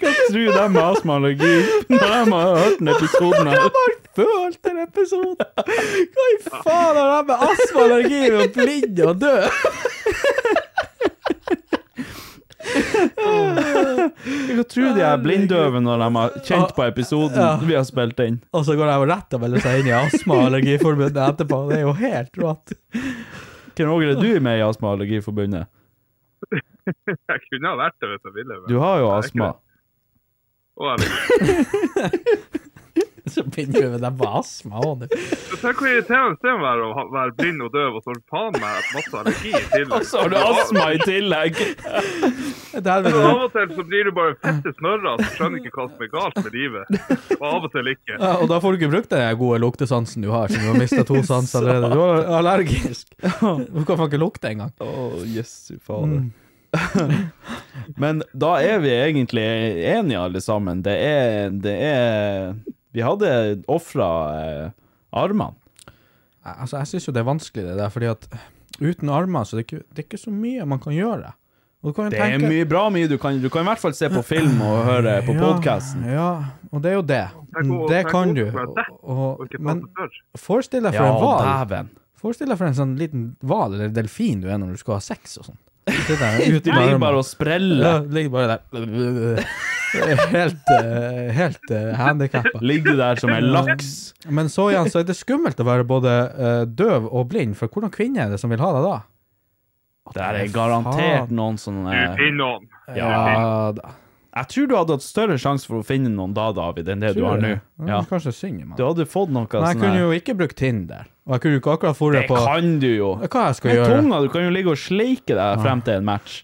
Hva tror de med astma og allergi når de har hørt den episoden her? har følt den episoden! Hva i faen har det med astma, allergi og blind og død? kan tror de er blinddøve når de har kjent på episoden Ja. vi har spilt inn? Og så går de rett og melder seg inn i Astma- og Allergiforbundet etterpå. Det er jo helt rått. Hvem Roger, er du med i Astma- og Allergiforbundet? Jeg kunne ha vært det hvis jeg ville. men Du har jo jeg ikke astma. Og jeg Så begynner vi med det basma òg, du. Tenk hvor irriterende det må være å være blind og døv, og så har du faen meg masse allergi i tillegg. Og så har du astma i tillegg! Er Så Av og til så blir du bare fette snørra og skjønner ikke hva som er galt med livet. Og av og til ikke. Ja, og da får du ikke brukt den gode luktesansen du har, siden du har mista to sanser allerede. Du er allergisk. Du kan ikke lukte engang. Å, jesu fader. Men da er vi egentlig enige alle sammen. Det er, det er Vi hadde ofra eh, armene. Altså, jeg syns jo det er vanskelig, det der, fordi at uten armer så det er ikke, det er ikke så mye man kan gjøre. Og du kan Det er tenke- mye bra mye du kan Du kan i hvert fall se på film og høre på Ja, podkasten. Ja, og det er jo det. Det kan du. Og, og men forestill deg for en hval. Forestill deg for en sånn liten hval eller delfin du er når du skal ha sex og sånn. Du der Du uten ligger bare og spreller. Ja, ligger bare der. Helt, uh, helt uh, handikappa. Ligger der som en laks? Men så igjen så er det skummelt å være både uh, døv og blind, for hvordan kvinne er det som vil ha deg da? Det er garantert noen som Du finner noen. Ja, da. Jeg tror du hadde hatt større sjanse for å finne noen da, David, enn det du har nå. Ja. Kanskje synger man. Du hadde fått noe Men jeg sånn kunne jo ikke brukt Tinder. Og jeg kunne ikke akkurat Det på Det kan du jo. Hva jeg skal gjøre? tunga, du kan jo ligge og sleike deg frem til en match.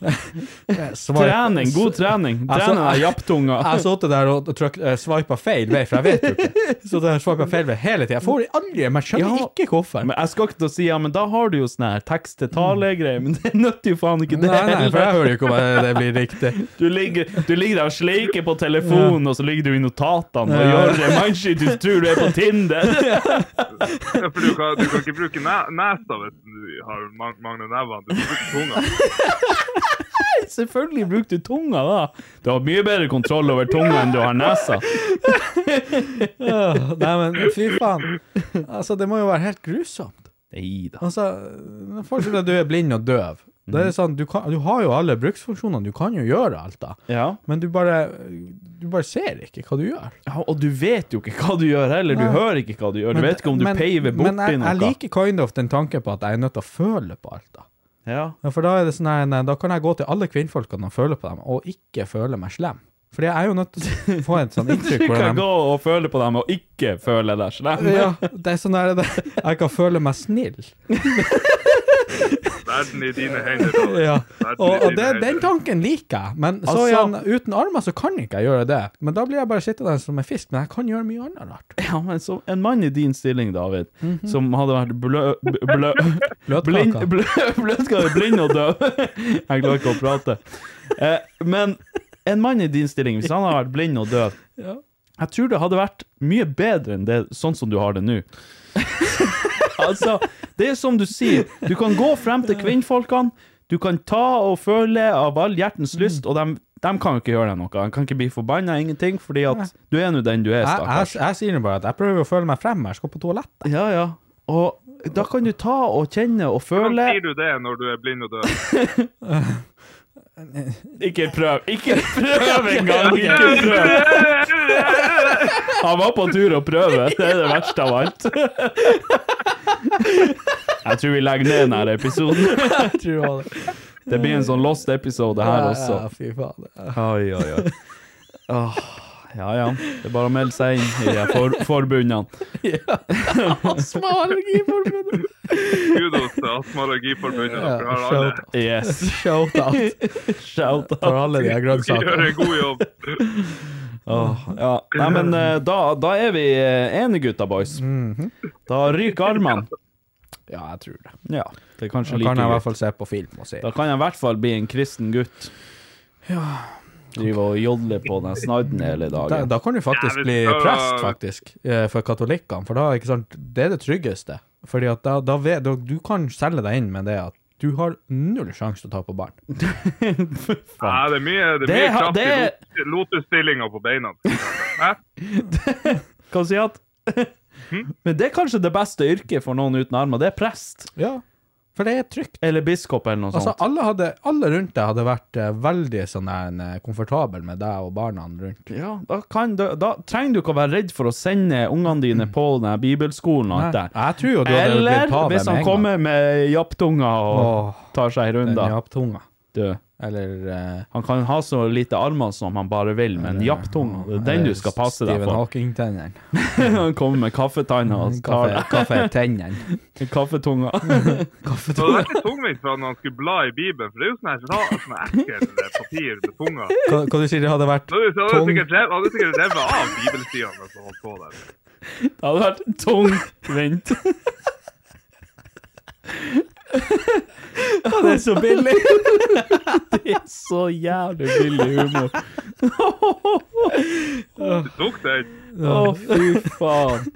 Trening, god trening. Trene deg japptunga. Jeg satt der og trykt, uh, feil vei, for jeg vet jo ikke. Så jeg feil vei hele tida. Jeg får aldri Men jeg skjønner Ja. ikke hvorfor. Men jeg skal ikke til å si ja, men da har du jo sånn her tekst-til-tale-greier, men det nytter jo faen ikke det. Nei, nei, for jeg hører jo ikke om det blir riktig. Du ligger, du ligger der og sleiker på telefonen, og så ligger du i notatene og Ja. gjør det mindshit du tror du er på Tinder. Ja, for du kan, du kan ikke bruke nesa hvis du har mang mangler nevene. Du kan bruke tunga. Selvfølgelig bruker du tunga, da. Du har mye bedre kontroll over tunga enn du har nesa. Nei, men fy faen. Altså, det må jo være helt grusomt. Nei da. Altså, Forestill deg at du er blind og døv. Det er sånn, du, kan, du har jo alle bruksfunksjonene, du kan jo gjøre alt da. Ja. Men du bare, du bare ser ikke hva du gjør. ja, og du vet jo ikke hva du gjør heller. Du Nei. hører ikke hva du gjør. Du vet ikke om du men, paver borti jeg, Men jeg liker kind of den tanken på at jeg er nødt til å føle på alt da. Ja. Ja, for da er det sånn her, da kan jeg gå til alle kvinnfolkene og føle på dem, og ikke føle meg slem. Fordi jeg er jo nødt til å få et sånt inntrykk Du kan gå og føle på dem og ikke føle deg slem. ja, det er sånn at jeg kan føle meg snill. Verden i dine hender. Ja. Og, og det, hender. den tanken liker jeg, men så Altså- igjen, uten armer så kan ikke jeg gjøre det. Men da blir jeg bare sittende som en fisk, men jeg kan gjøre mye annet rart. Ja, men så en mann i din stilling, David, Mhm. som hadde vært blø... blø, blind, blø, blind og død. Jeg klarer ikke å prate. Eh, men en mann i din stilling, hvis han hadde vært blind og død, Ja. jeg tror det hadde vært mye bedre enn det, sånn som du har det nå. altså, det er som du sier, du kan gå frem til kvinnfolkene, du kan ta og føle av all hjertens lyst, og de, de kan jo ikke gjøre deg noe. De kan ikke bli forbanna, ingenting, fordi at du er nå den du er, Jeg, stakkars. jeg, jeg sier nå bare at jeg prøver å føle meg frem, jeg skal på toalettet. Ja, ja. Og da kan du ta og kjenne og Hvordan føle sier du det når du er blind og død? Ikke prøv! Ikke prøv engang! Ikke prøv! Han var på tur å prøve. Det er det verste av alt. Jeg tror vi legger ned denne episoden. Det. Blir en sånn lost episode her Ja, også. fy faen. Oi, oi, oi. Ja, ja. Det er bare å melde seg inn i de forbundene. Astma-allergiforbundet. Kudos til Astma-allergiforbundet. Dere har alle. Yes. shout-out Shout out. for alle de her Gjør en god jobb. Oh, ja. Nei, men eh, da, da er vi eh, enige, gutta boys. Da ryker armene. Ja, jeg tror det. Ja, det er kanskje Da like kan jeg i hvert fall se på film og se. Da kan jeg i hvert fall bli en kristen gutt. Ja Drive og jodle på den snadden hele dagen. da kan du faktisk Ja, bli prest, faktisk, eh, for katolikkene. For da, ikke sant, det er det tryggeste. Fordi at da, da ved, da, du kan selge deg inn med det at du har null sjanse til å ta på barn. Ja, det er mye, det er Det mye kraft i det- lot- lotusstillinga på beina. Hæ? Kan si at Men det er kanskje det beste yrket for noen uten armer. Det er prest. Ja. For det er trygt. Eller biskop, eller noe Altså, sånt. alle, hadde, alle rundt deg hadde vært eh, veldig sånn der, komfortabel med deg og barna rundt. Ja, da, kan, du, da trenger du ikke å være redd for å sende ungene dine på den her bibelskolen og alt der. jeg tror jo du hadde Eller blitt pave hvis med han en gang. kommer med japtunga og Åh, tar seg en Den runde. japptunga. Du, Eller uh, han kan ha så lite armer som han bare vil, men japptunga, det er den du skal passe deg Stephen for. Hawking-tennene. Han kommer med kaffetanna og tar Kaffe, kaffetennene. deg kaffetunga. Det var tungvint for han når han skulle bla i Bibelen, for det er jo sånn her sånn ekkel eh, papir med tunga. Hva, hva du sier det hadde vært hadde tung sikkert hadde sikkert revet av bibelsidene mens han holdt på der. Det hadde vært tungvint. Det er så billig! Det er så jævlig billig humor. Du tok den. Å, fy faen.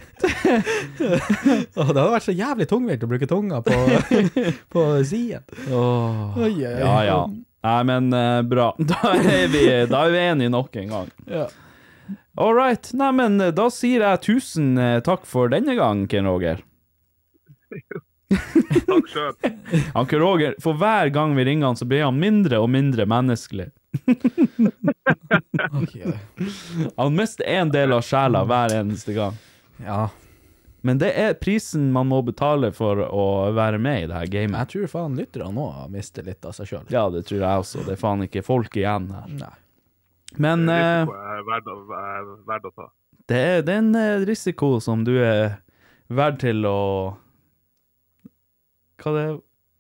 Åh, det hadde vært så jævlig tungvint å bruke tunga på, på siden. Åh. Ja, ja. Nei, men eh, bra. Da er vi, da er vi enige nok en gang. Ja. All right. Nei, men eh, da sier jeg tusen eh, takk for denne gang, Ken Roger. Takk sjøl. Han Roger, for hver gang vi ringer han, så blir han mindre og mindre menneskelig. Han mister en del av sjela hver eneste gang. ja. Men det er prisen man må betale for å være med i det her gamet. Jeg tror faen lytterne nå mister litt av seg sjøl. Ja, det tror jeg også. Det er faen ikke folk igjen her. Nei. Men eh, er verdt å, verdt å ta. det, er, en eh, risiko som du er verdt til å Hva det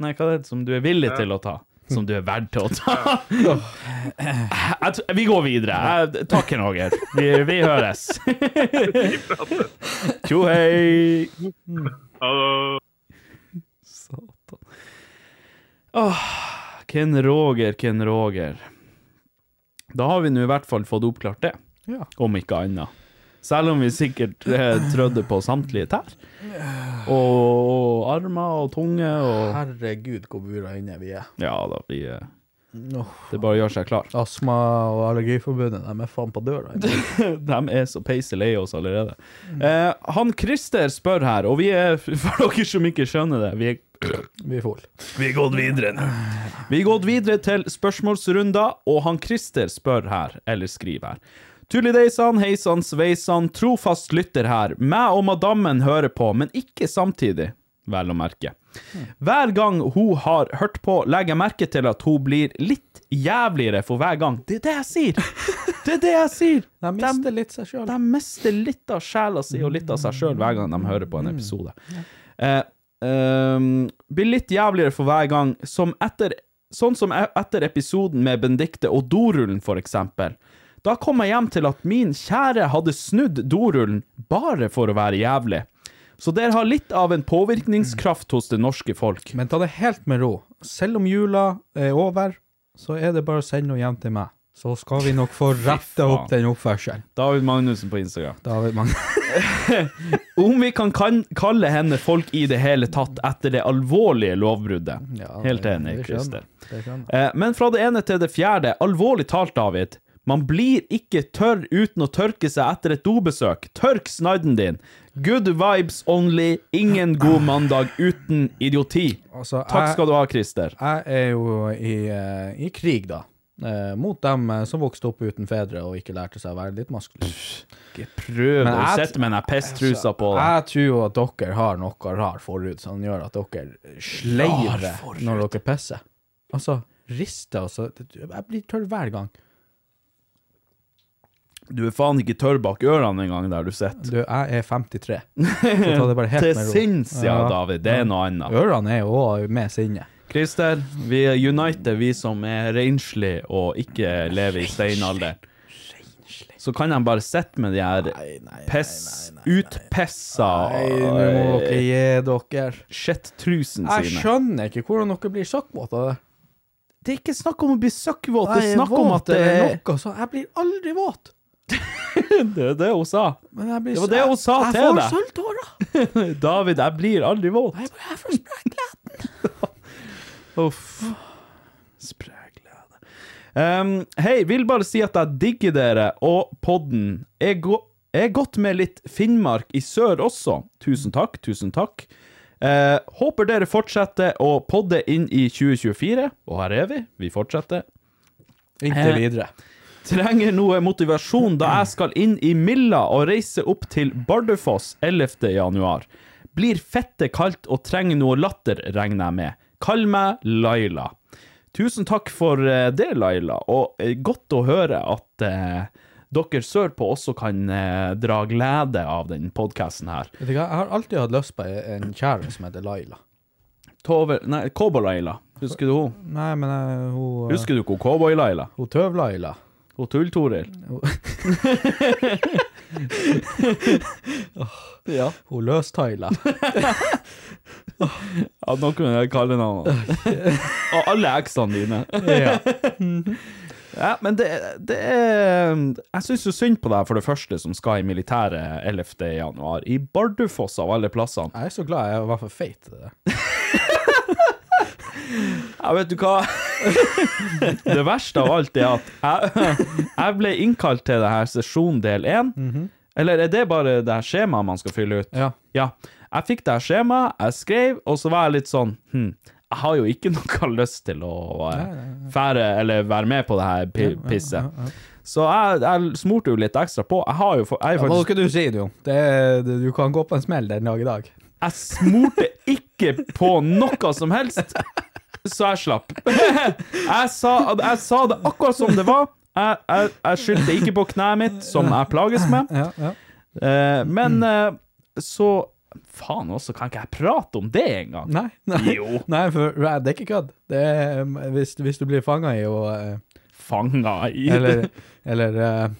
Nei, hva det er som du er villig til å ta? Som du er verdt til å ta? Jeg vi går videre. Jeg- Takk, Roger. Vi, vi høres. Tjo hei. Hallo. Satan. Åh, Ken Roger, Ken Roger. Da har vi nå i hvert fall fått oppklart det, Ja. om ikke annet. Selv om vi sikkert eh, trødde på samtlige tær. Og armer og tunge og Herregud, hvor bura inne vi er. Ja da, vi eh, Det er bare å gjøre seg klar. Astma- og allergiforbundet, de er faen på døra. De er så peise lei oss allerede. Eh, han Christer spør her, og vi er, for dere som ikke skjønner det, vi er Vi er full. Vi er gått videre nå. Vi er gått videre til spørsmålsrunder, og han Christer spør her, eller skriver her. Tullideisan, heisan, sveisan, trofast lytter her. Meg og madammen hører på, men ikke samtidig, vel å merke. Hver gang hun har hørt på, legger jeg merke til at hun blir litt jævligere for hver gang. Det er det jeg sier! Det er det jeg sier! De mister litt seg sjøl. De mister litt av sjela si og litt av seg sjøl hver gang de hører på en episode. Eh, ehm, blir litt jævligere for hver gang, som etter, sånn som e- etter episoden med Benedicte og dorullen, for eksempel. Da kom jeg hjem til at min kjære hadde snudd dorullen bare for å være jævlig. Så dere har litt av en påvirkningskraft hos det norske folk. Men ta det helt med ro. Selv om jula er over, så er det bare å sende noe hjem til meg. Så skal vi nok få retta opp den oppførselen. David Magnussen på Instagram. David Magnussen. Om vi kan, kan kalle henne folk i det hele tatt etter det alvorlige lovbruddet. Ja, Helt enig, Christer. Eh, men fra det ene til det fjerde, alvorlig talt, David. Man blir ikke tørr uten å tørke seg etter et dobesøk. Tørk snadden din. Good vibes only. Ingen god mandag uten idioti. Altså, Takk jeg- skal du ha, Christer. Jeg er jo i, eh, i krig, da. Eh, mot dem eh, som vokste opp uten fedre og ikke lærte seg å være litt maskulin. Ikke prøv å sette med den pesttrusa på deg. Jeg tror jo at dere har noe rar forhud som gjør at dere sleiver når dere pisser. Altså, rister altså. Jeg blir tørr hver gang. Du er faen ikke tørr bak ørene engang der du sitter. Du, jeg er 53. Så ta det bare helt Til sinns, ja, David. Det er noe annet. Ørene er jo òg med sinne. Christer, vi er united, vi som er renslige og ikke lever i steinalderen. Så kan de bare sitte med de her piss, utpissa Nei, nå må dere gi dere. shit-trusen Jeg skjønner ikke hvordan dere blir søkkvåte av det. Det er ikke snakk om å bli søkkvåt, det er snakk om at det er noe, så jeg blir aldri våt. Det er det hun sa. Men jeg blir Det var det hun sa jeg, til Jeg deg. får sølvtårer. David, jeg blir aldri våt. Jeg bare- jeg får spregleden. Uff. Spræglede. Um, Hei, vil bare si at jeg digger dere og podden. Jeg, go jeg er godt med litt Finnmark i sør også. Tusen takk, tusen takk. Uh, håper dere fortsetter å podde inn i 2024, og her er vi. Vi fortsetter. Inntil Eh, videre. Trenger noe motivasjon da jeg skal inn i Milla og reise opp til Bardufoss 11. januar. Blir fette kaldt og trenger noe latter, regner jeg med. Kall meg Laila. Tusen takk for eh, det, Laila, og eh, godt å høre at eh, dere sørpå også kan eh, dra glede av den podkasten her. Vet du hva, jeg har alltid hatt lyst på en kjære som heter Laila. Tove, nei, Cowboy-Laila. Husker du hun? Nei, men uh, hun Husker du ikke Cowboy-Laila? Hun Tøv-Laila. Hun Tull-Toril? ja. Hun Løs-Taila. Ja, noen kunne jeg kalle navnet. Og alle eksene dine. ja. Ja, men det, det er Jeg syns jo synd på deg, for det første, som skal i militæret 11. januar. I Bardufoss, av alle plassene. Jeg er så glad jeg var for feit til det. Ja, vet du hva? det verste av alt er at jeg, jeg ble innkalt til det her sesjon del 1. Eller er det bare det her skjemaet man skal fylle ut? Ja. Ja. Jeg fikk det her skjemaet, jeg skrev, og så var jeg litt sånn hm, Jeg har jo ikke noe lyst til å eh, fære, eller være med på det her pi pisset. Så jeg, jeg smurte jo litt ekstra på. Jeg har jo jeg er Hva skal du si, du? Det, det, du kan gå på en smell den dag i dag. Jeg smurte ikke på noe som helst, så jeg slapp. Jeg sa, jeg sa det akkurat som det var. Jeg, jeg, jeg skyldte ikke på kneet mitt, som jeg plages med. Ja, ja. Eh, men eh, så Faen også, kan ikke jeg prate om det engang? Nei, nei. Nei, for det er ikke kødd. Er, hvis, hvis du blir fanga i å eh, Fanga i Eller, eller uh,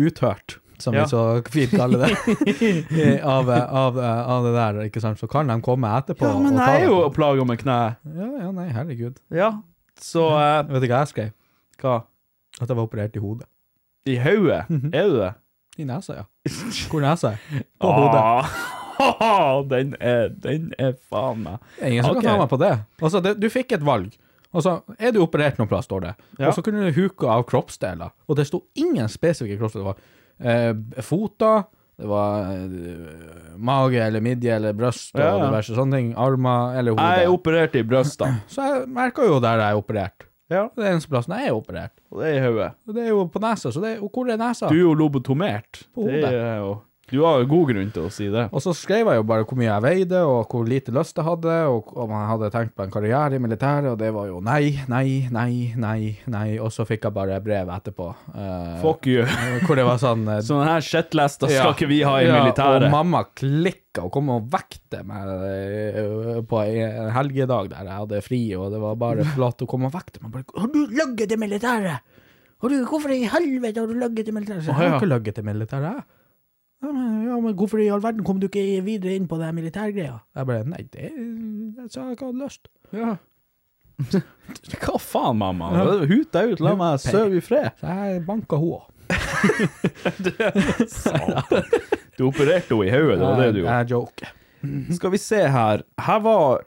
uthørt, som Ja. vi så fint kaller det, av, av, av det der, ikke sant, så kan de komme etterpå Ja, men jeg er jo og plager med kneet. Ja, ja, nei, herregud. Ja, så eh, Vet du hva jeg skrev? Hva? At jeg var operert i hodet. I hodet? Er du det? I nesa, ja. Hvor nesa er? På hodet. Ah, den er, den er faen meg Ingen som okay. kan ta meg på det. Altså, det, du fikk et valg. Altså, er du operert noen plass, står det. Ja. Og så kunne du huke av kroppsdeler. Og det sto ingen spesifikke kroppsdeler. Eh, foter, det var eh, mage eller midje eller bryst og ja. diverse sånne ting. Armer eller hode. Jeg er operert i brystene. Så jeg merka jo der jeg er operert. Ja. Det er eneste plassen jeg er operert. Og det er i hodet. Og det er jo på nesa, så det er, og hvor er nesa? Du er jo lobotomert. På hodet. Det er jo Du har jo god grunn til å si det. Og så skrev jeg jo bare hvor mye jeg veide, og hvor lite lyst jeg hadde, og om jeg hadde tenkt på en karriere i militæret, og det var jo nei, nei, nei, nei, nei. Og så fikk jeg bare brev etterpå. eh, Fuck you. Hvor det var sånn eh, Sånne her shitlester skal ja, ikke vi ha i ja, militæret. Og mamma klikka og kom og vekte meg eh, på en helgedag der jeg hadde fri, og det var bare flott å komme og vekte meg. Bare, har du løyet til militæret? Har du, hvorfor i helvete har du løyet til militæret? Så jeg har ikke løyet til militæret, jeg. Ja men, ja, men hvorfor i all verden kom du ikke videre inn på det her militærgreia? Jeg bare, nei, det, jeg sa jeg ikke hadde lyst. Ja. Hva faen, mamma? Hut deg ut, la meg sove i fred. Så jeg banka hun òg. Du opererte henne i hodet, det var det du gjorde. Jeg joker. Skal vi se her. Her var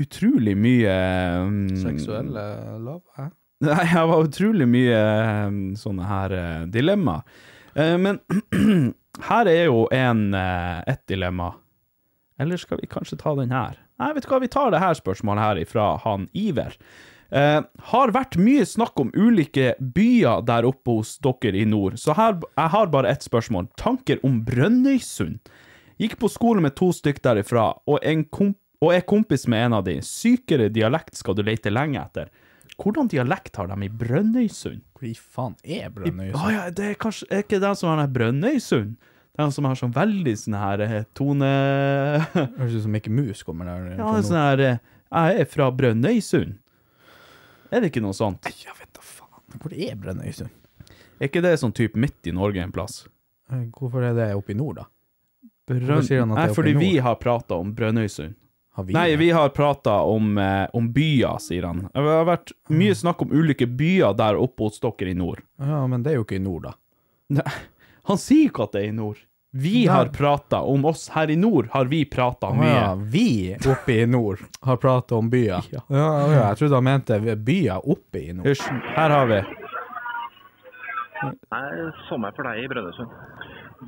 utrolig mye um, Seksuelle love, hæ? Nei, her var utrolig mye um, sånne her uh, dilemma. Uh, men her er jo en, eh, et dilemma. Eller skal vi kanskje ta den her? Nei, vet du hva, vi tar det her spørsmålet her ifra han Iver. Eh, har vært mye snakk om ulike byer der oppe hos dere i nord, så her, jeg har bare ett spørsmål. Tanker om Brønnøysund? Gikk på skole med to stykk derifra, og, og er kompis med en av de. Sykere dialekt skal du lete lenge etter. Hvordan dialekt har de i Brønnøysund? Hvor i faen er Brønnøysund? ja, det er kanskje er ikke den som har den Brønnøysund? Den som har sånn veldig sånn her eh, tone... Høres ut som Mikke Mus kommer der. Ja, fra sånn her eh, Jeg er fra Brønnøysund. Er det ikke noe sånt? Jeg vet da faen. Hvor er Brønnøysund? Er ikke det sånn type midt i Norge en plass? Eh, Hvorfor er det oppe i nord, da? Brønn... Det Nei, er fordi vi har prata om Brønnøysund. Har vi Nei, det? vi har prata om, eh, om byer, sier han. Det har vært mye snakk om ulike byer der oppe hos dere i nord. Ja, men det er jo ikke i nord, da. Nei, han sier ikke at det er i nord. Vi Nei. har prata om oss her i nord, har vi prata mye. ja, vi oppe i nord har pratet om byer. Ja. Ja, ja, jeg trodde han mente byer oppe i nord. Hysj, her har vi. er sommer for deg i Brønnøysund?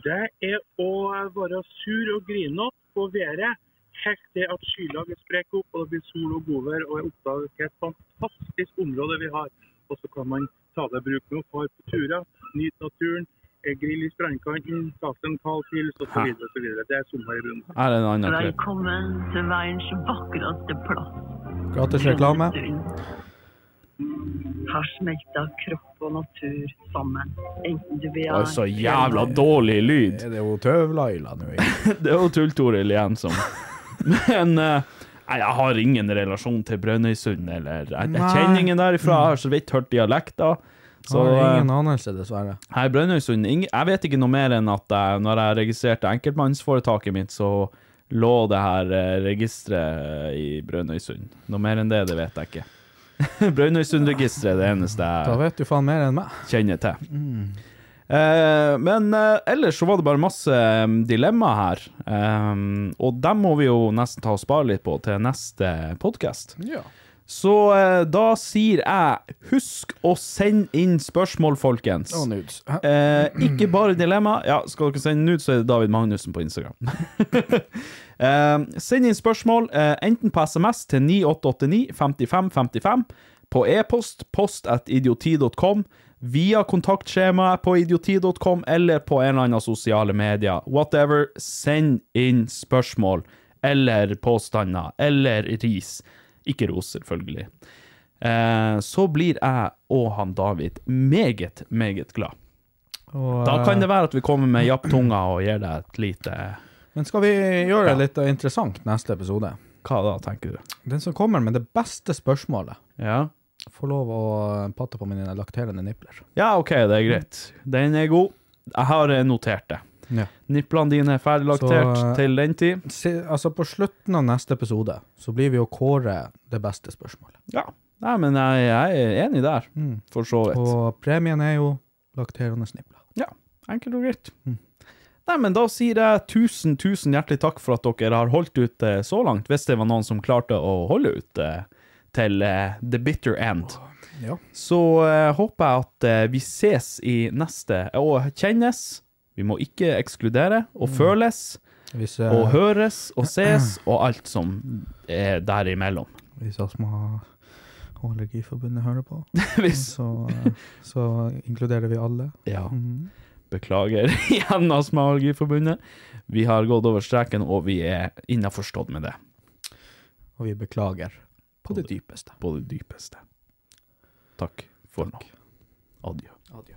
Det er å være sur og grinete på været helt til at skylaget sprekker opp og det blir sol og godvær og er oppdaget et fantastisk område vi har. Og så kan man ta det i bruk med å fare på turer, nyte naturen, grill i strandkanten, ta seg en kald pils osv. Det er sommer i bunnen. Er det en annen. Velkommen til verdens vakreste plass. Gratis reklame. Her smelter kropp og natur sammen. Enten du vil ha så jævla dårlig lyd. Det er jo Tøv-Laila nå. Det er jo Tull-Toril igjen som Men eh, nei, jeg har ingen relasjon til Brønnøysund, eller Jeg, jeg kjenner ingen derifra, jeg har så vidt hørt dialekter. Så Har eh, ingen anelse, dessverre. Her Brønnøysund Jeg vet ikke noe mer enn at jeg, når jeg registrerte enkeltmannsforetaket mitt, så lå det her eh, registeret i Brønnøysund. Noe mer enn det, det vet jeg ikke. Brønnøysundregisteret er det eneste jeg Da vet du faen mer enn meg. kjenner til. Eh, men eh, ellers så var det bare masse dilemma her. Og dem må vi jo nesten ta og spare litt på til neste podkast. Ja. Så eh, da sier jeg husk å sende inn spørsmål, folkens. Og nudes. Eh, ikke bare dilemma. Ja, skal dere sende nudes, så er det David Magnussen på Instagram. eh, send inn spørsmål, eh, enten på SMS til 9889 55 55, på e-post post at idioti.com, via kontaktskjemaet på idioti.com, eller på en eller annen sosiale medier. Whatever, send inn spørsmål, eller påstander, eller ris. Ikke ros, selvfølgelig. Eh, så blir jeg og han David meget, meget glad. Og, Da kan det eh, være at vi kommer med japptunga og gir deg et lite Men skal vi gjøre det litt interessant neste episode? Hva da, tenker du? Den som kommer med det beste spørsmålet, Ja? får lov å patte på mine lakterende nipler. Ja, OK, det er greit. Den er god. Jeg har eh, notert det. Ja. Niplene dine er ferdig laktert Så, eh, til den tid. Se, altså, på slutten av neste episode så blir vi å kåre det beste spørsmålet. Ja. Nei, men jeg, jeg er enig der, Mm. for så vidt. Og premien er jo lakterende snipler. Ja, enkelt og greit. Mm. Nei, men da sier jeg tusen, tusen hjertelig takk for at dere har holdt ut eh, så langt, hvis det var noen som klarte å holde ut eh, til eh, the bitter end. Ja. Så håper jeg at vi ses i neste, og kjennes, vi må ikke ekskludere, og føles, Hvis, uh, og høres, og ses, og alt som er der imellom. hvis Astma- og Allergiforbundet hører på, Hvis, så, så inkluderer vi alle. ja. Mhm. Beklager igjen, Astma- og Allergiforbundet. Vi har gått over streken, og vi er innforstått med det. Og vi beklager på det dypeste. På det dypeste. Takk for nå. Adjø. Adjø.